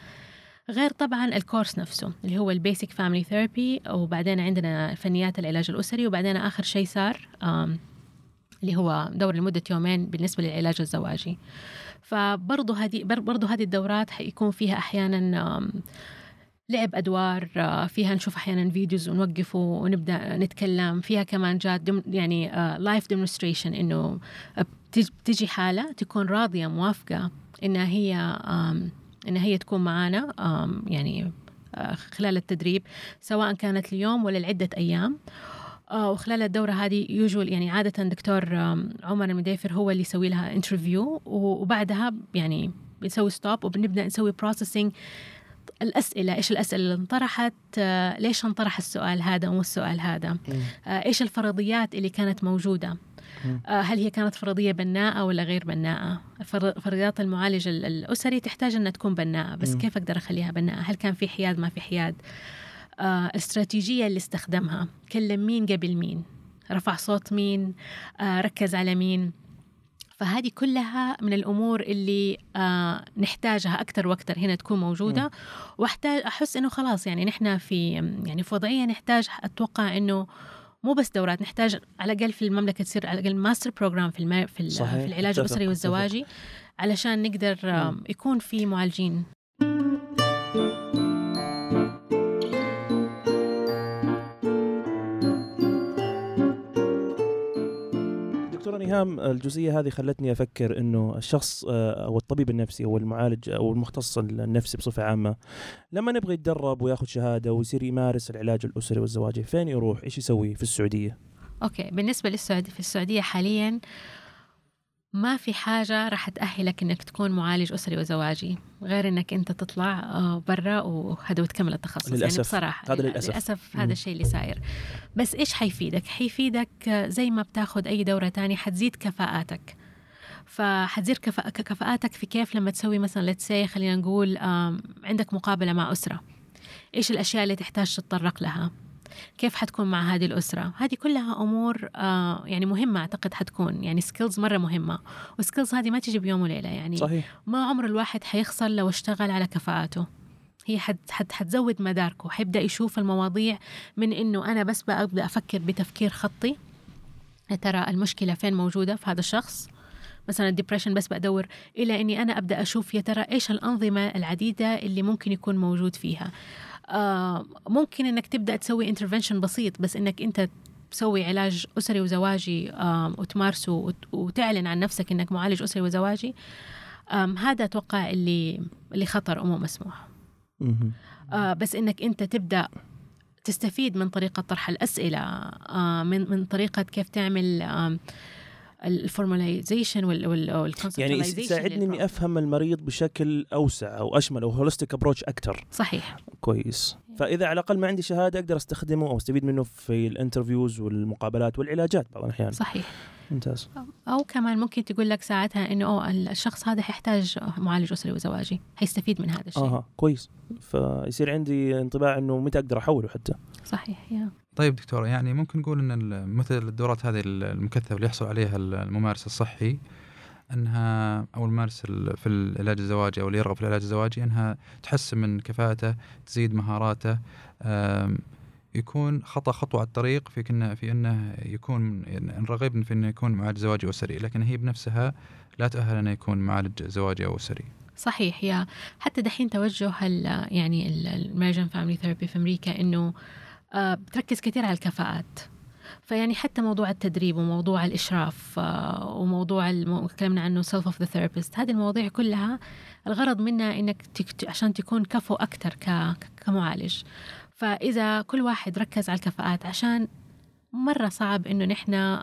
غير طبعا ال course نفسه اللي هو ال basic family therapy وبعدين عندنا فنيات العلاج الأسري وبعدين آخر شيء صار اللي هو دور لمدة يومين بالنسبة للعلاج الزواجي. فبرضه هذه برضه هذه الدورات حيكون فيها أحيانا لعب أدوار فيها نشوف أحيانا videos ونوقف ونبدأ نتكلم. فيها كمان جات يعني live demonstration إنه بتجي حالة تكون راضية موافقة إنها هي إن هي تكون معانا يعني آه، خلال التدريب سواء كانت اليوم ولا لعدة أيام. آه، وخلال الدورة هذه usual يعني عادة دكتور عمر المديفر هو اللي يسوي لها interview وبعدها يعني بنسوي stop وبنبدأ نسوي processing الأسئلة إيش الأسئلة اللي انطرحت آه، ليش انطرح السؤال هذا مو السؤال هذا؟ إيش الفرضيات اللي كانت موجودة؟ هل هي كانت فرضية بناءة ولا غير بناءة؟ فرضيات المعالج الأسري تحتاج أنها تكون بناءة بس كيف أقدر أخليها بناءة؟ هل كان في حياد ما في حياد؟ آه، الاستراتيجية اللي استخدمها كلم مين قبل مين؟ رفع صوت مين؟ آه، ركز على مين؟ فهذه كلها من الأمور اللي آه نحتاجها أكثر وأكثر هنا تكون موجودة. واحتاج أحس إنه خلاص يعني نحن في يعني في وضعية نحتاج أتوقع إنه مو بس دورات نحتاج على الأقل في المملكة تصير على الأقل master program في الم... في, صحيح. في العلاج الاسري والزواجي علشان نقدر يكون في معالجين نهام الجزئية هذه خلتني أفكر إنه الشخص آه، أو الطبيب النفسي أو المعالج أو المختص النفسي بصفة عامة لما نبغى يتدرب وياخذ شهادة ويصير يمارس العلاج الأسري والزواجي فين يروح؟ إيش يسوي في السعودية؟ أوكي بالنسبة للسعوديه في السعودية حاليا ما في حاجة راح تأهلك إنك تكون معالج أسري وزواجي غير إنك أنت تطلع آه، برا وهذا وتكمل التخصص. يعني للأسف. يعني بصراحة هذا للأسف, للأسف هذا الشيء اللي صاير. بس إيش حيفيدك؟ حيفيدك زي ما بتاخذ أي دورة تانية حتزيد كفاءاتك. فحتزيد كفا... كفاءاتك في كيف لما تسوي مثلا لتسي خلينا نقول عندك مقابلة مع أسرة. إيش الأشياء اللي تحتاج تتطرق لها؟ كيف حتكون مع هذه الأسرة؟ هذه كلها أمور آه يعني مهمة أعتقد حتكون. يعني skills مرة مهمة. وال skills هذه ما تجي بيوم وليلة يعني صحيح. ما عمر الواحد حيخسر لو اشتغل على كفاءاته هي حت حت حتزود مداركه. حيبدأ يشوف المواضيع من إنه أنا بس ابدا أفكر بتفكير خطي. ترى المشكلة فين موجودة في هذا الشخص؟ مثلا ال depression بس بدور إلى إني أنا أبدأ أشوف يا ترى إيش الأنظمة العديدة اللي ممكن يكون موجود فيها. ممكن إنك تبدأ تسوي intervention بسيط بس إنك أنت تسوي علاج أسري وزواجي وتمارسه وتعلن عن نفسك إنك معالج أسري وزواجي. هذا أتوقع اللي اللي خطر ومو مسموح. آه، بس إنك أنت تبدأ تستفيد من طريقة طرح الأسئلة آه، من من طريقة كيف تعمل ال formalization يعني يساعدني إني أفهم المريض بشكل أوسع أو أشمل أو holistic approach أكثر صحيح. كويس. فإذا على الأقل ما عندي شهادة أقدر أستخدمه أو أستفيد منه في ال interviews والمقابلات والعلاجات بعض الأحيان. صحيح. ممتاز. أو كمان ممكن تقول لك ساعتها إنه أوه الشخص هذا حيحتاج معالج أسري وزواجي حيستفيد من هذا الشيء. أها كويس. فيصير عندي انطباع إنه متى أقدر أحوله حتى. صحيح يا طيب دكتورة يعني ممكن نقول إن مثل الدورات هذه المكثفة اللي يحصل عليها الممارس الصحي إنها أو الممارس في العلاج الزواجي أو اللي يرغب في العلاج الزواجي إنها تحسن من كفاءته تزيد مهاراته يكون خطأ خطوة على الطريق في كنا في إنه يكون نرغب في إنه يكون معالج زواجي اسري لكن هي بنفسها لا تؤهل إنه يكون معالج زواجي أو اسري صحيح yeah حتى دحين توجه يعني ال marriage and family therapy في أمريكا إنه بتركز كثير على الكفاءات. فيعني حتى موضوع التدريب وموضوع الإشراف آه، وموضوع تكلمنا عنه self of the therapist هذه المواضيع كلها الغرض منها إنك عشان تكون كفو أكثر كمعالج. فإذا كل واحد ركز على الكفاءات عشان مرة صعب إنه نحن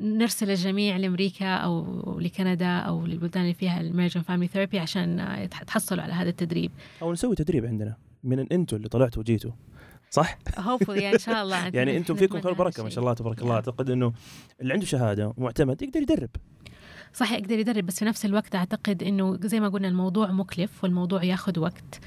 نرسل الجميع لأمريكا أو لكندا أو للبلدان اللي فيها ال marriage and family therapy عشان تحصلوا على هذا التدريب. أو نسوي تدريب عندنا من أنتم اللي طلعتوا وجيتوا. صح؟ hopefully إن شاء الله. يعني أنتم فيكم خير بركه ما شاء الله تبارك الله. أعتقد إنه اللي عنده شهادة معتمد يقدر يدرب. صح يقدر يدرب بس في نفس الوقت أعتقد إنه زي ما قلنا الموضوع مكلف والموضوع ياخذ وقت.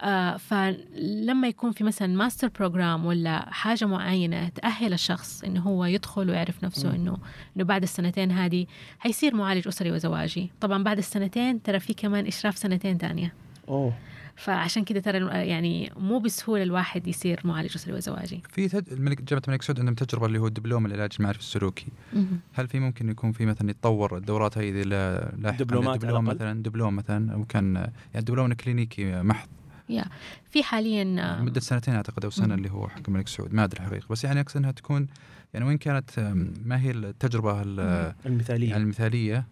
آه فلما يكون في مثلا master program ولا حاجة معينة تأهل الشخص إنه هو يدخل ويعرف نفسه إنه إنه بعد السنتين هذه حيصير معالج أسري وزواجي. طبعا بعد السنتين ترى في كمان إشراف سنتين ثانية. أوه. فعشان كده ترى يعني مو بسهولة الواحد يصير معالج أسري وزواجي. في تد... الملك جامعة الملك سعود عندهم تجربة اللي هو دبلوم العلاج المعرفي السلوكي. هل في ممكن يكون في مثلا يتطور الدورات هذه لاحقا دبلومات دبلوم مثلا دبلوم مثلا أو كان يعني دبلوم كلينيكي محض. يا. في حاليا مدة سنتين أعتقد أو سنة اللي هو حق الملك سعود. ما أدري الحقيقة بس يعني أقصد إنها تكون يعني وين كانت ما هي التجربة المثالية. يعني المثالية؟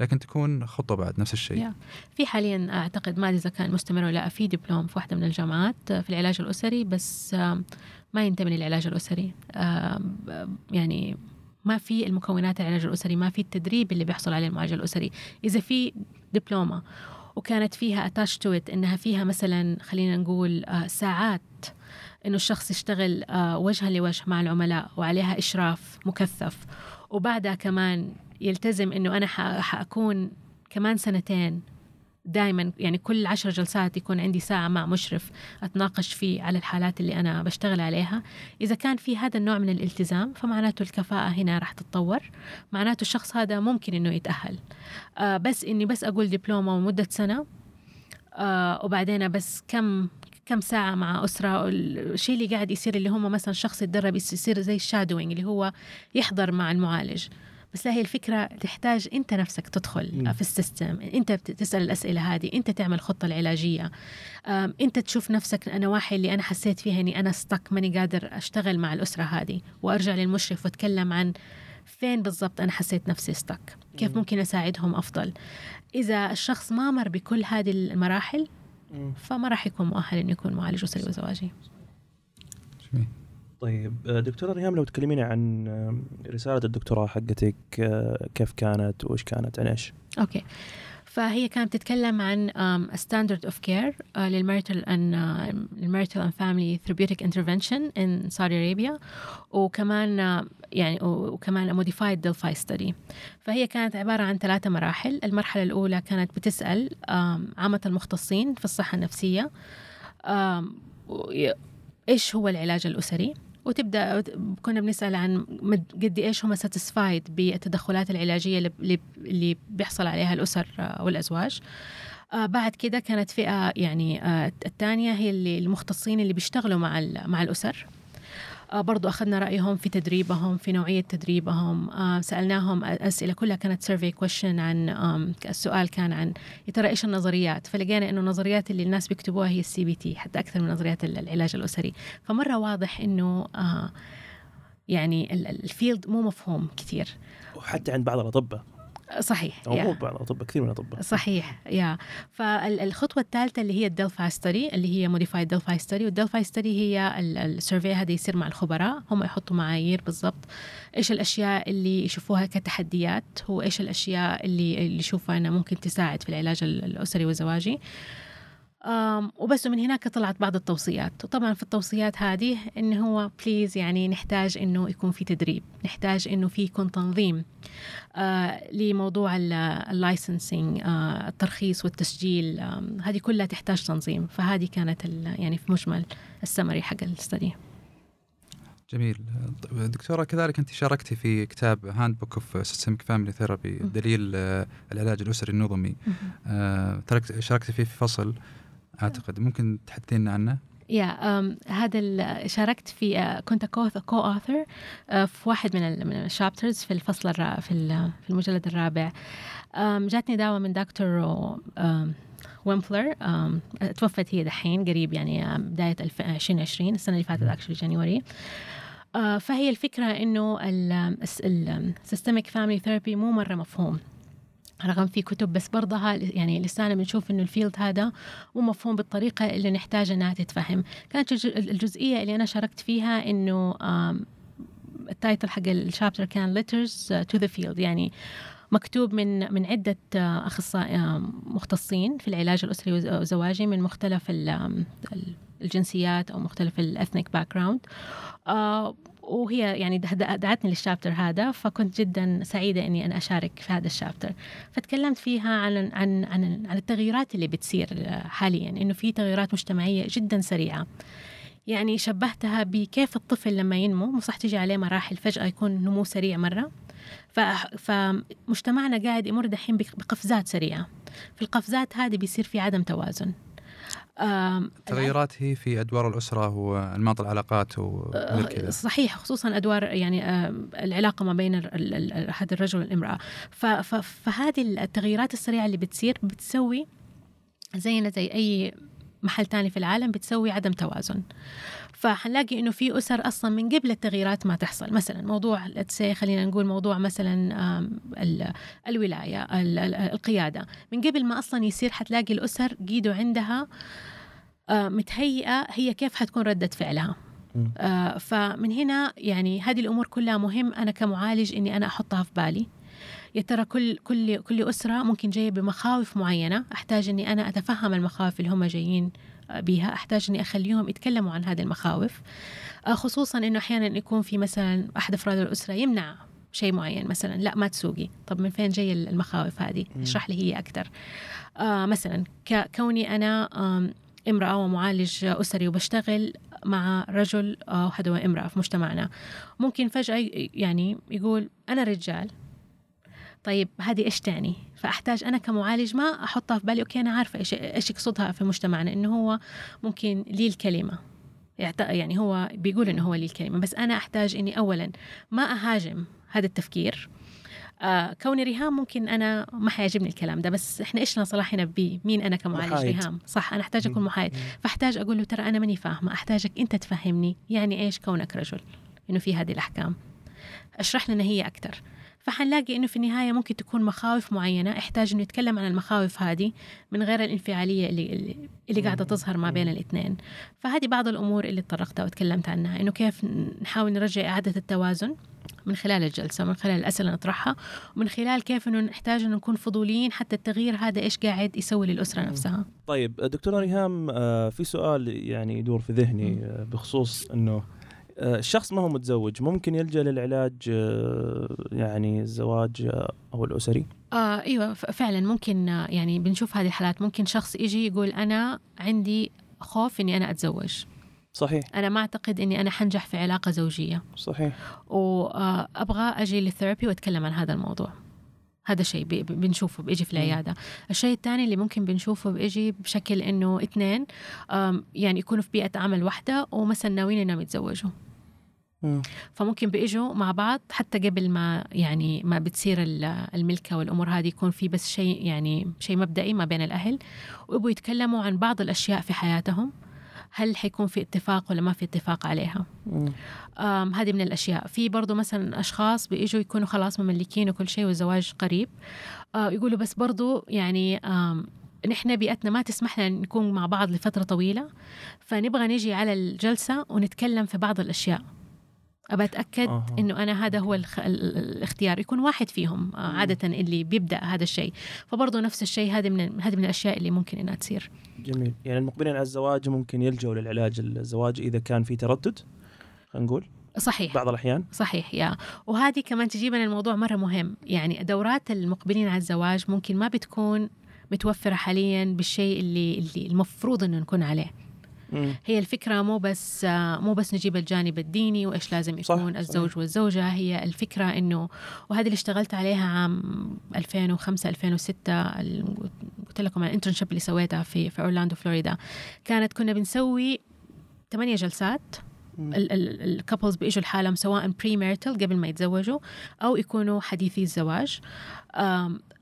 لكن تكون خطه بعد نفس الشيء. في حاليا أعتقد ما أدري إذا كان مستمر ولا لا في دبلوم في واحدة من الجامعات في العلاج الأسري بس ما ينتمي للعلاج الأسري. يعني ما في المكونات العلاج الأسري ما في التدريب اللي بيحصل عليه المعالج الأسري. إذا في دبلومة وكانت فيها attached to إنها فيها مثلا خلينا نقول آه، ساعات إنه الشخص يشتغل آه، وجها لوجه مع العملاء وعليها إشراف مكثف وبعدها كمان يلتزم إنه أنا حأكون كمان سنتين دائما يعني كل عشر جلسات يكون عندي ساعة مع مشرف أتناقش فيه على الحالات اللي أنا بشتغل عليها. إذا كان في هذا النوع من الالتزام فمعناته الكفاءة هنا راح تتطور. معناته الشخص هذا ممكن إنه يتأهل. آه بس إني بس أقول دبلومة ومدة سنة آه وبعدين بس كم كم ساعة مع أسرة. الشيء اللي قاعد يصير اللي هم مثلا شخص يتدرب يصير زي ال shadowing اللي هو يحضر مع المعالج. بس لا هي الفكرة تحتاج أنت نفسك تدخل م. في ال system. أنت تسأل الأسئلة هذه أنت تعمل خطة العلاجية. أنت تشوف نفسك النواحي اللي أنا حسيت فيها أني أنا ستك ماني قادر أشتغل مع الأسرة هذه وأرجع للمشرف وأتكلم عن فين بالضبط أنا حسيت نفسي ستك كيف ممكن أساعدهم أفضل. إذا الشخص ما مر بكل هذه المراحل فما راح يكون مؤهل إنه يكون معالج أسري وزواجي. طيب دكتورة ريهام لو تكلمينا عن رسالة الدكتوراه حقتك آه، كيف كانت؟ وإيش كانت؟ عن إيش؟ okay. فهي كانت تتكلم عن standard of care لل marital أن ال marital and family therapeutic intervention in Saudi Arabia وكمان يعني وكمان modified Delphi study فهي كانت عبارة عن ثلاثة مراحل. المرحلة الأولى كانت بتسأل عامة المختصين في الصحة النفسية إيش هو العلاج الأسري؟ وتبدأ كنا بنسأل عن قد إيش هم satisfied بالتدخلات العلاجية اللي اللي بيحصل عليها الأسر والازواج آه بعد كده كانت فئة يعني آه الثانية هي المختصين اللي بيشتغلوا مع مع الأسر. برضو أخذنا رأيهم في تدريبهم في نوعية تدريبهم. آه سألناهم أسئلة كلها كانت survey question عن السؤال كان عن يا ترى إيش النظريات؟ فلقينا إنه النظريات اللي الناس بيكتبوها هي ال CBT حتى أكثر من نظريات العلاج الأسري. فمرة واضح إنه آه يعني ال field مو مفهوم كثير. وحتى عند بعض الأطباء. صحيح أو. مو بعض الأطباء كثير من الأطباء. صحيح yeah. فالخطوة الثالثة اللي هي ال Delphi study اللي هي modified Delphi study وال Delphi study هي ال survey هذا يصير مع الخبراء. هم يحطوا معايير بالضبط. إيش الأشياء اللي يشوفوها كتحديات؟ وايش الأشياء اللي اللي يشوفوا إنها ممكن تساعد في العلاج الأسري والزواجي؟ وبس ومن هناك طلعت بعض التوصيات. وطبعا في التوصيات هذه انه هو please يعني نحتاج إنه يكون في تدريب. نحتاج إنه في يكون تنظيم آه لموضوع ال licensing آه الترخيص والتسجيل آه هذه كلها تحتاج تنظيم. فهذه كانت يعني في مجمل السمري حق ال study جميل. دكتورة كذلك أنت شاركتي في كتاب Handbook of Systemic Family Therapy دليل آه، العلاج الأسري النظمي. شاركتي فيه في فصل. أعتقد. ممكن تحدثين عنه؟ يا yeah, um, هذا شاركت في uh, كنت co-author uh, في واحد من ال chapters في الفصل الرابع في, في المجلد الرابع. Um, جاتني دعوة من دكتور um, ويمبلر um, توفت هي دحين قريب يعني بداية 2020 السنة اللي فاتت actually January uh, فهي الفكرة إنه ال systemic family therapy مو مرة مفهوم. رغم في كتب بس برضها يعني لسا إنا بنشوف إنه ال field هذا مو مفهوم بالطريقة اللي نحتاج إنها تتفهم. كانت الجزئية اللي أنا شاركت فيها إنه ال title حق ال chapter كان letters to the field يعني مكتوب من من عدة أخصائي مختصين في العلاج الأسري والزواجي من مختلف الجنسيات أو مختلف ال ethnic background وهي يعني دعتني للشابتر هذا فكنت جدا سعيدة إني أنا أشارك في هذا الشابتر. فتكلمت فيها عن عن عن, عن التغييرات اللي بتصير حاليا إنه في تغييرات مجتمعية جدا سريعة. يعني شبهتها بكيف الطفل لما ينمو مو صح تيجي عليه مراحل فجأة يكون نمو سريع مرة. فمجتمعنا قاعد يمر دحين بقفزات سريعة. في القفزات هذه بيصير في عدم توازن. التغيرات هي في أدوار الأسرة وانماط العلاقات وكذا صحيح خصوصا أدوار يعني العلاقة ما بين هذا الرجل والإمرأة. فهذه التغييرات السريعة اللي بتصير بتسوي زينا زي أي محل تاني في العالم بتسوي عدم توازن. فحنلاقي إنه في أسر أصلا من قبل التغييرات ما تحصل. مثلا موضوع خلينا نقول موضوع مثلا الولاية القيادة. من قبل ما أصلا يصير حتلاقي الأسر قيدوا عندها متهيئة هي كيف حتكون ردة فعلها. فمن هنا يعني هذه الأمور كلها مهم. أنا كمعالج إني أنا أحطها في بالي. يا ترى كل كل كل أسرة ممكن جاية بمخاوف معينة؟ أحتاج إني أنا أتفهم المخاوف اللي هم جايين بها أحتاج إني أخليهم يتكلموا عن هذه المخاوف. خصوصا إنه أحيانا يكون في مثلا أحد أفراد الأسرة يمنع شيء معين مثلا لا ما تسوقي. طب من فين جاي المخاوف هذه؟ اشرح لي هي أكثر. آه مثلا كوني أنا آه امرأة ومعالج أسري وبشتغل مع رجل أو حدا وامراه في مجتمعنا. ممكن فجأة يعني يقول أنا رجال. طيب هذه إيش تعني؟ فأحتاج أنا كمعالج ما أحطها في بالي أوكي أنا عارفة إيش إيش يقصدها في مجتمعنا إنه هو ممكن لي الكلمة. يعني هو بيقول إنه هو لي الكلمة بس أنا أحتاج إني اولا ما أهاجم هذا التفكير. آه كوني ريهام ممكن أنا ما حيعجبني الكلام ده بس إحنا إيش صلاح هنا بمين أنا كمعالج محايد. ريهام؟ صح أنا احتاج اكون محايد. فأحتاج أقول له ترى أنا ماني فاهمة أحتاجك أنت تفهمني يعني إيش كونك رجل؟ إنه في هذه الأحكام. أشرح لنا هي أكثر فحنلاقي إنه في النهاية ممكن تكون مخاوف معينة. أحتاج إنه يتكلم عن المخاوف هذه من غير الانفعالية اللي اللي, اللي قاعدة تظهر ما بين الاثنين. فهذه بعض الأمور اللي تطرقتها وتكلمت عنها. إنه كيف نحاول نرجع إعادة التوازن من خلال الجلسة من خلال الأسئلة نطرحها ومن خلال كيف إنه نحتاج إنه نكون فضوليين حتى التغيير هذا إيش قاعد يسوي للأسرة نفسها. طيب دكتورة ريهام آه، في سؤال يعني يدور في ذهني آه، بخصوص إنه الشخص ما هو متزوج ممكن يلجأ للعلاج آه، يعني الزواج آه، أو الأسري؟ آه إيوه فعلا ممكن آه، يعني بنشوف هذه الحالات. ممكن شخص يجي يقول أنا عندي خوف إني أنا أتزوج. صحيح. أنا ما أعتقد إني أنا حنجح في علاقة زوجية. صحيح. وابغى أجي للثيرابي وأتكلم عن هذا الموضوع. هذا شيء بنشوفه بيجي في العيادة. الشيء الثاني اللي ممكن بنشوفه بيجي بشكل إنه اثنين يعني يكونوا في بيئة عمل واحدة ومثلا ناويين إنهم يتزوجوا. فممكن بيجوا مع بعض حتى قبل ما يعني ما بتصير الملكة والأمور هذه يكون في بس شيء يعني شيء مبدئي ما بين الأهل ويبغوا يتكلموا عن بعض الأشياء في حياتهم هل حيكون في اتفاق ولا ما في اتفاق عليها. هذه من الأشياء. في برضو مثلا أشخاص بيجوا يكونوا خلاص مملكين وكل شيء والزواج قريب. آه، يقولوا بس برضو يعني نحن بيئتنا ما تسمح لنا نكون مع بعض لفترة طويلة فنبغى نجي على الجلسة ونتكلم في بعض الأشياء. أبى أتأكد أها. إنه أنا هذا هو الخ... الاختيار. يكون واحد فيهم آه، عادة اللي بيبدأ هذا الشيء. فبرضه نفس الشيء هذه من هذه من الأشياء اللي ممكن إنها تصير. جميل. يعني المقبلين على الزواج ممكن يلجوا للعلاج الزواجي إذا كان في تردد خلينا نقول؟ صحيح. بعض الأحيان؟ صحيح يا. وهذه كمان تجيبنا الموضوع مرة مهم. يعني دورات المقبلين على الزواج ممكن ما بتكون متوفرة حاليا بالشيء اللي اللي المفروض إنه نكون عليه. هي الفكرة مو بس مو بس نجيب الجانب الديني وإيش لازم صح، يكون الزوج صحيح. والزوجة هي الفكرة إنه وهذه اللي اشتغلت عليها عام 2005 2006 ال- قلت لكم ال internship اللي سويتها في في أورلاندو فلوريدا كانت كنا بنسوي ثمانية جلسات. ال couples بيجوا لحالهم سواء premarital قبل ما يتزوجوا أو يكونوا حديثي الزواج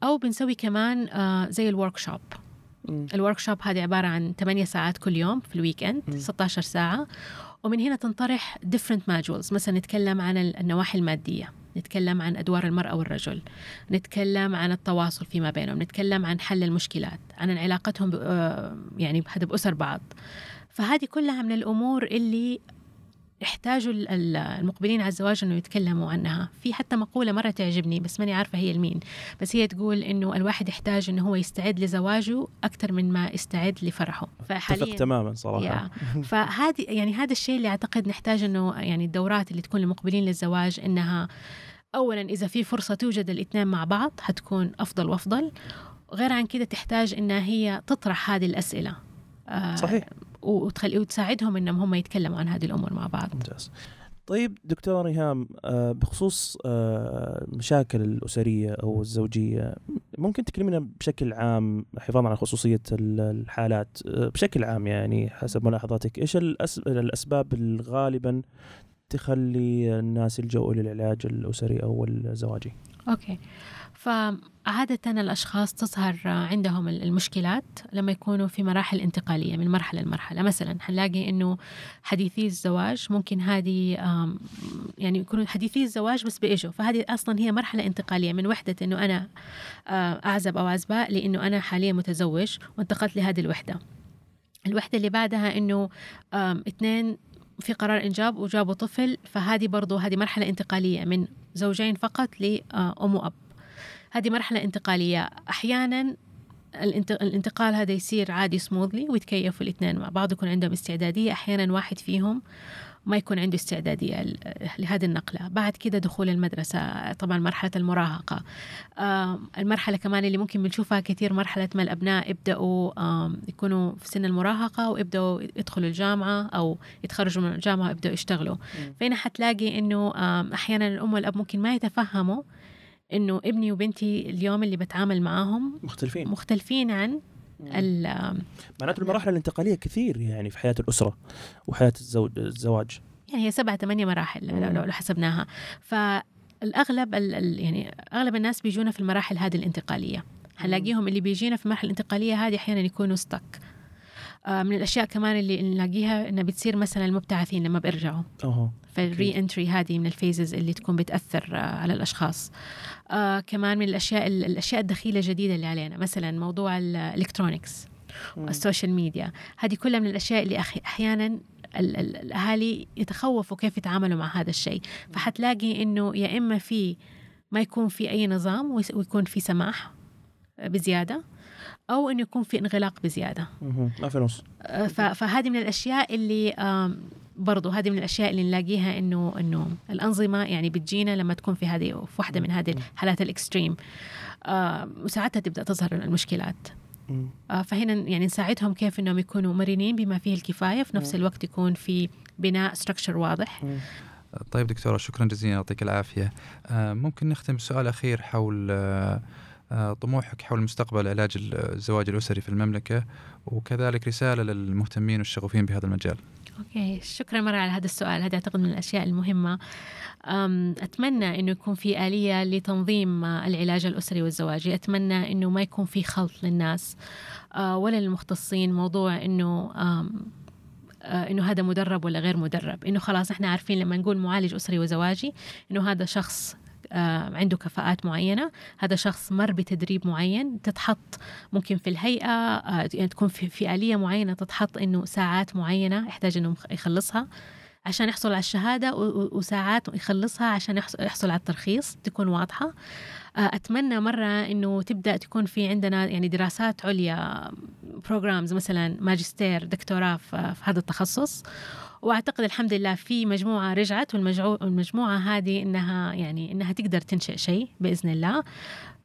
أو بنسوي كمان آه، زي ال workshop. ال workshop هذه عبارة عن 8 ساعات كل يوم في ال weekend مم. 16 ساعة. ومن هنا تنطرح different modules. مثلا نتكلم عن ال- النواحي المادية نتكلم عن أدوار المرأة والرجل نتكلم عن التواصل فيما بينهم نتكلم عن حل المشكلات عن علاقتهم آه، يعني بأسر بعض. فهذه كلها من الأمور اللي ال- المقبلين على الزواج إنه يتكلموا عنها. في حتى مقولة مرة تعجبني بس ماني عارفة هي لمين. بس هي تقول إنه الواحد يحتاج إنه هو يستعد لزواجه أكثر من ما يستعد لفرحه. فحاليا تماما صراحة. فهذه يعني هذا الشيء اللي أعتقد نحتاج إنه يعني الدورات اللي تكون للمقبلين للزواج إنها اولا إذا في فرصة توجد الاثنين مع بعض حتكون أفضل وأفضل. غير عن كده تحتاج إنها هي تطرح هذه الأسئلة. آه، صحيح. وتخلي وتساعدهم إنهم هم يتكلموا عن هذه الأمور مع بعض. ممتاز. طيب دكتور ايهام آه، بخصوص آه، المشاكل الأسرية أو الزوجية ممكن تكلمنا بشكل عام حفاظا على خصوصية ال- الحالات آه، بشكل عام يعني حسب ملاحظاتك إيش الأسباب اللي غالبا تخلي الناس يلجؤوا للعلاج الأسري أو الزواجي؟ أوكي. فعادة الأشخاص تظهر عندهم المشكلات لما يكونوا في مراحل انتقالية من مرحلة لمرحلة. مثلا حنلاقي إنه حديثي الزواج ممكن هذه يعني يكونوا حديثي الزواج بس بإيجوا فهذه أصلا هي مرحلة انتقالية من وحدة إنه أنا آه، أعزب أو عزباء لإنه أنا حاليا متزوج وانتقلت لهذه الوحدة. الوحدة اللي بعدها آم، اثنين في قرار إنجاب وجابوا طفل. فهذه برضو هذه مرحلة انتقالية من زوجين فقط لأم وأب. هذه مرحلة انتقالية. أحيانا الانت- الانتقال هذا يصير عادي سموذلي ويتكيفوا الاثنين مع بعض يكون عندهم استعدادية. أحيانا واحد فيهم ما يكون عنده استعدادية لهذه النقلة. بعد كده دخول المدرسة طبعا مرحلة المراهقة. المرحلة كمان اللي ممكن بنشوفها كثير مرحلة ما الأبناء يبدأوا يكونوا في سن المراهقة ويبدأوا يدخلوا الجامعة أو يتخرجوا من الجامعة ويبدأوا يشتغلوا. فهنا حتلاقي إنه آم، أحيانا الأم والأب ممكن ما يتفهموا إنه ابني وبنتي اليوم اللي بتعامل معاهم مختلفين. مختلفين عن ال- معناته المراحل الانتقالية كثير يعني في حياة الأسرة وحياة الزوج الزواج. يعني هي سبعة ثمانية مراحل لو- لو لو حسبناها. فالأغلب ال- ال- يعني أغلب الناس بيجونا في المراحل هذه الانتقالية. حنلاقيهم اللي بيجينا في المرحلة الانتقالية هذه أحيانا يكونوا ستك من الأشياء كمان اللي نلاقيها إنها بتصير مثلا المبتعثين لما بيرجعوا. أها. فال re-entry هذه من ال phases اللي تكون بتأثر آه، على الأشخاص. آه كمان من الأشياء الأشياء الدخيلة الجديدة اللي علينا مثلا موضوع ال electronics ال social media. هذه كلها من الأشياء اللي أحيانا ال- ال- الأهالي يتخوفوا كيف يتعاملوا مع هذا الشيء. فحتلاقي إنه يا إما في ما يكون في أي نظام ويكون في سماح بزيادة أو إنه يكون في انغلاق بزيادة. ما في نص آه، فهذه من الأشياء اللي برضو هذه من الأشياء اللي نلاقيها إنه إنه الأنظمة يعني بتجينا لما تكون في هذه في واحدة من هذه الحالات ال extreme. آه، وساعتها تبدأ تظهر المشكلات. آه، فهنا يعني نساعدهم كيف إنهم يكونوا مرنين بما فيه الكفاية في نفس الوقت يكون في بناء structure واضح. طيب دكتورة شكرا جزيلا يعطيك العافية. آه، ممكن نختم بسؤال أخير حول آه، آه، طموحك حول مستقبل علاج الزواج الأسري في المملكة وكذلك رسالة للمهتمين والشغوفين بهذا المجال. أوكي شكرا مرة على هذا السؤال. هذا أعتقد من الأشياء المهمة. أتمنى إنه يكون في آلية لتنظيم العلاج الأسري والزواجي. أتمنى إنه ما يكون في خلط للناس. آه، ولا للمختصين. موضوع إنه آه، إنه هذا مدرب ولا غير مدرب. إنه خلاص إحنا عارفين لما نقول معالج أسري وزواجي إنه هذا شخص عنده كفاءات معينة. هذا شخص مر بتدريب معين تتحط ممكن في الهيئة آه، يعني تكون في, في آلية معينة تتحط إنه ساعات معينة يحتاج إنه يخلصها عشان يحصل على الشهادة وساعات يخلصها عشان يحصل على الترخيص تكون واضحة. أتمنى مرة إنه تبدأ تكون في عندنا يعني دراسات عليا بروجرامز مثلا ماجستير دكتوراه في هذا التخصص. وأعتقد الحمد لله في مجموعة رجعت والمجموعة هذه إنها يعني إنها تقدر تنشئ شيء بإذن الله.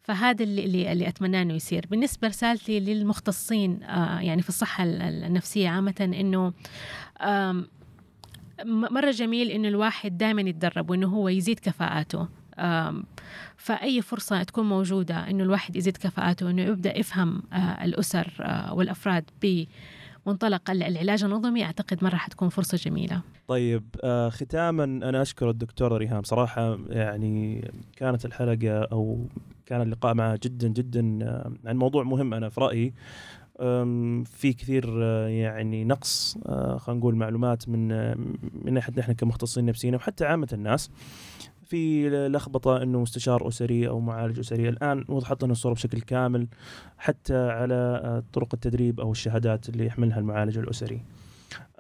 فهذا اللي اللي, اتمناه إنه يصير. بالنسبة رسالتي للمختصين آه يعني في الصحة النفسية عامة إنه مرة جميل إنه الواحد دائما يتدرب وإنه هو يزيد كفاءاته. فأي فرصة تكون موجودة إنه الواحد يزيد كفاءاته إنه يبدأ يفهم آه، الأسر آه، والأفراد بمنطلق العلاج النظمي أعتقد مرة حتكون فرصة جميلة. طيب آه ختاما أنا أشكر الدكتورة ريهام. صراحة يعني كانت الحلقة أو كان اللقاء معها جدا جدا عن موضوع مهم أنا في رأيي. في كثير يعني نقص خلينا نقول معلومات من من ناحية نحن كمختصين نفسيين وحتى عامة الناس. في لخبطة إنه مستشار أسري أو معالج أسري الآن وضحت لنا الصورة بشكل كامل حتى على طرق التدريب أو الشهادات اللي يحملها المعالج الأسري.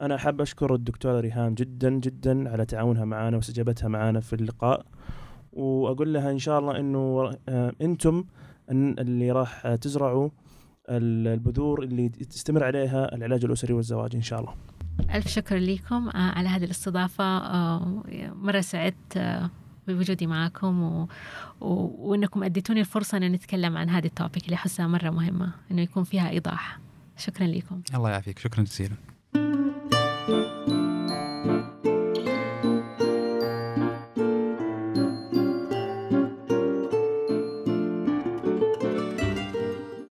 أنا حاب أشكر الدكتورة ريهام جدا جدا على تعاونها معنا واستجابتها معنا في اللقاء وأقول لها إن شاء الله إنه أنتم اللي راح تزرعوا البذور اللي تستمر عليها العلاج الأسري والزواج إن شاء الله. ألف شكر لكم آه، على هذه الاستضافة آه، مرة سعدت آه، بوجودي معكم و... و... وإنكم أديتوني الفرصة ان نتكلم عن هذه التوبيك اللي أحسها مرة مهمة إنه يكون فيها إيضاح. شكرا لكم. الله يعافيك شكرا جزيلا.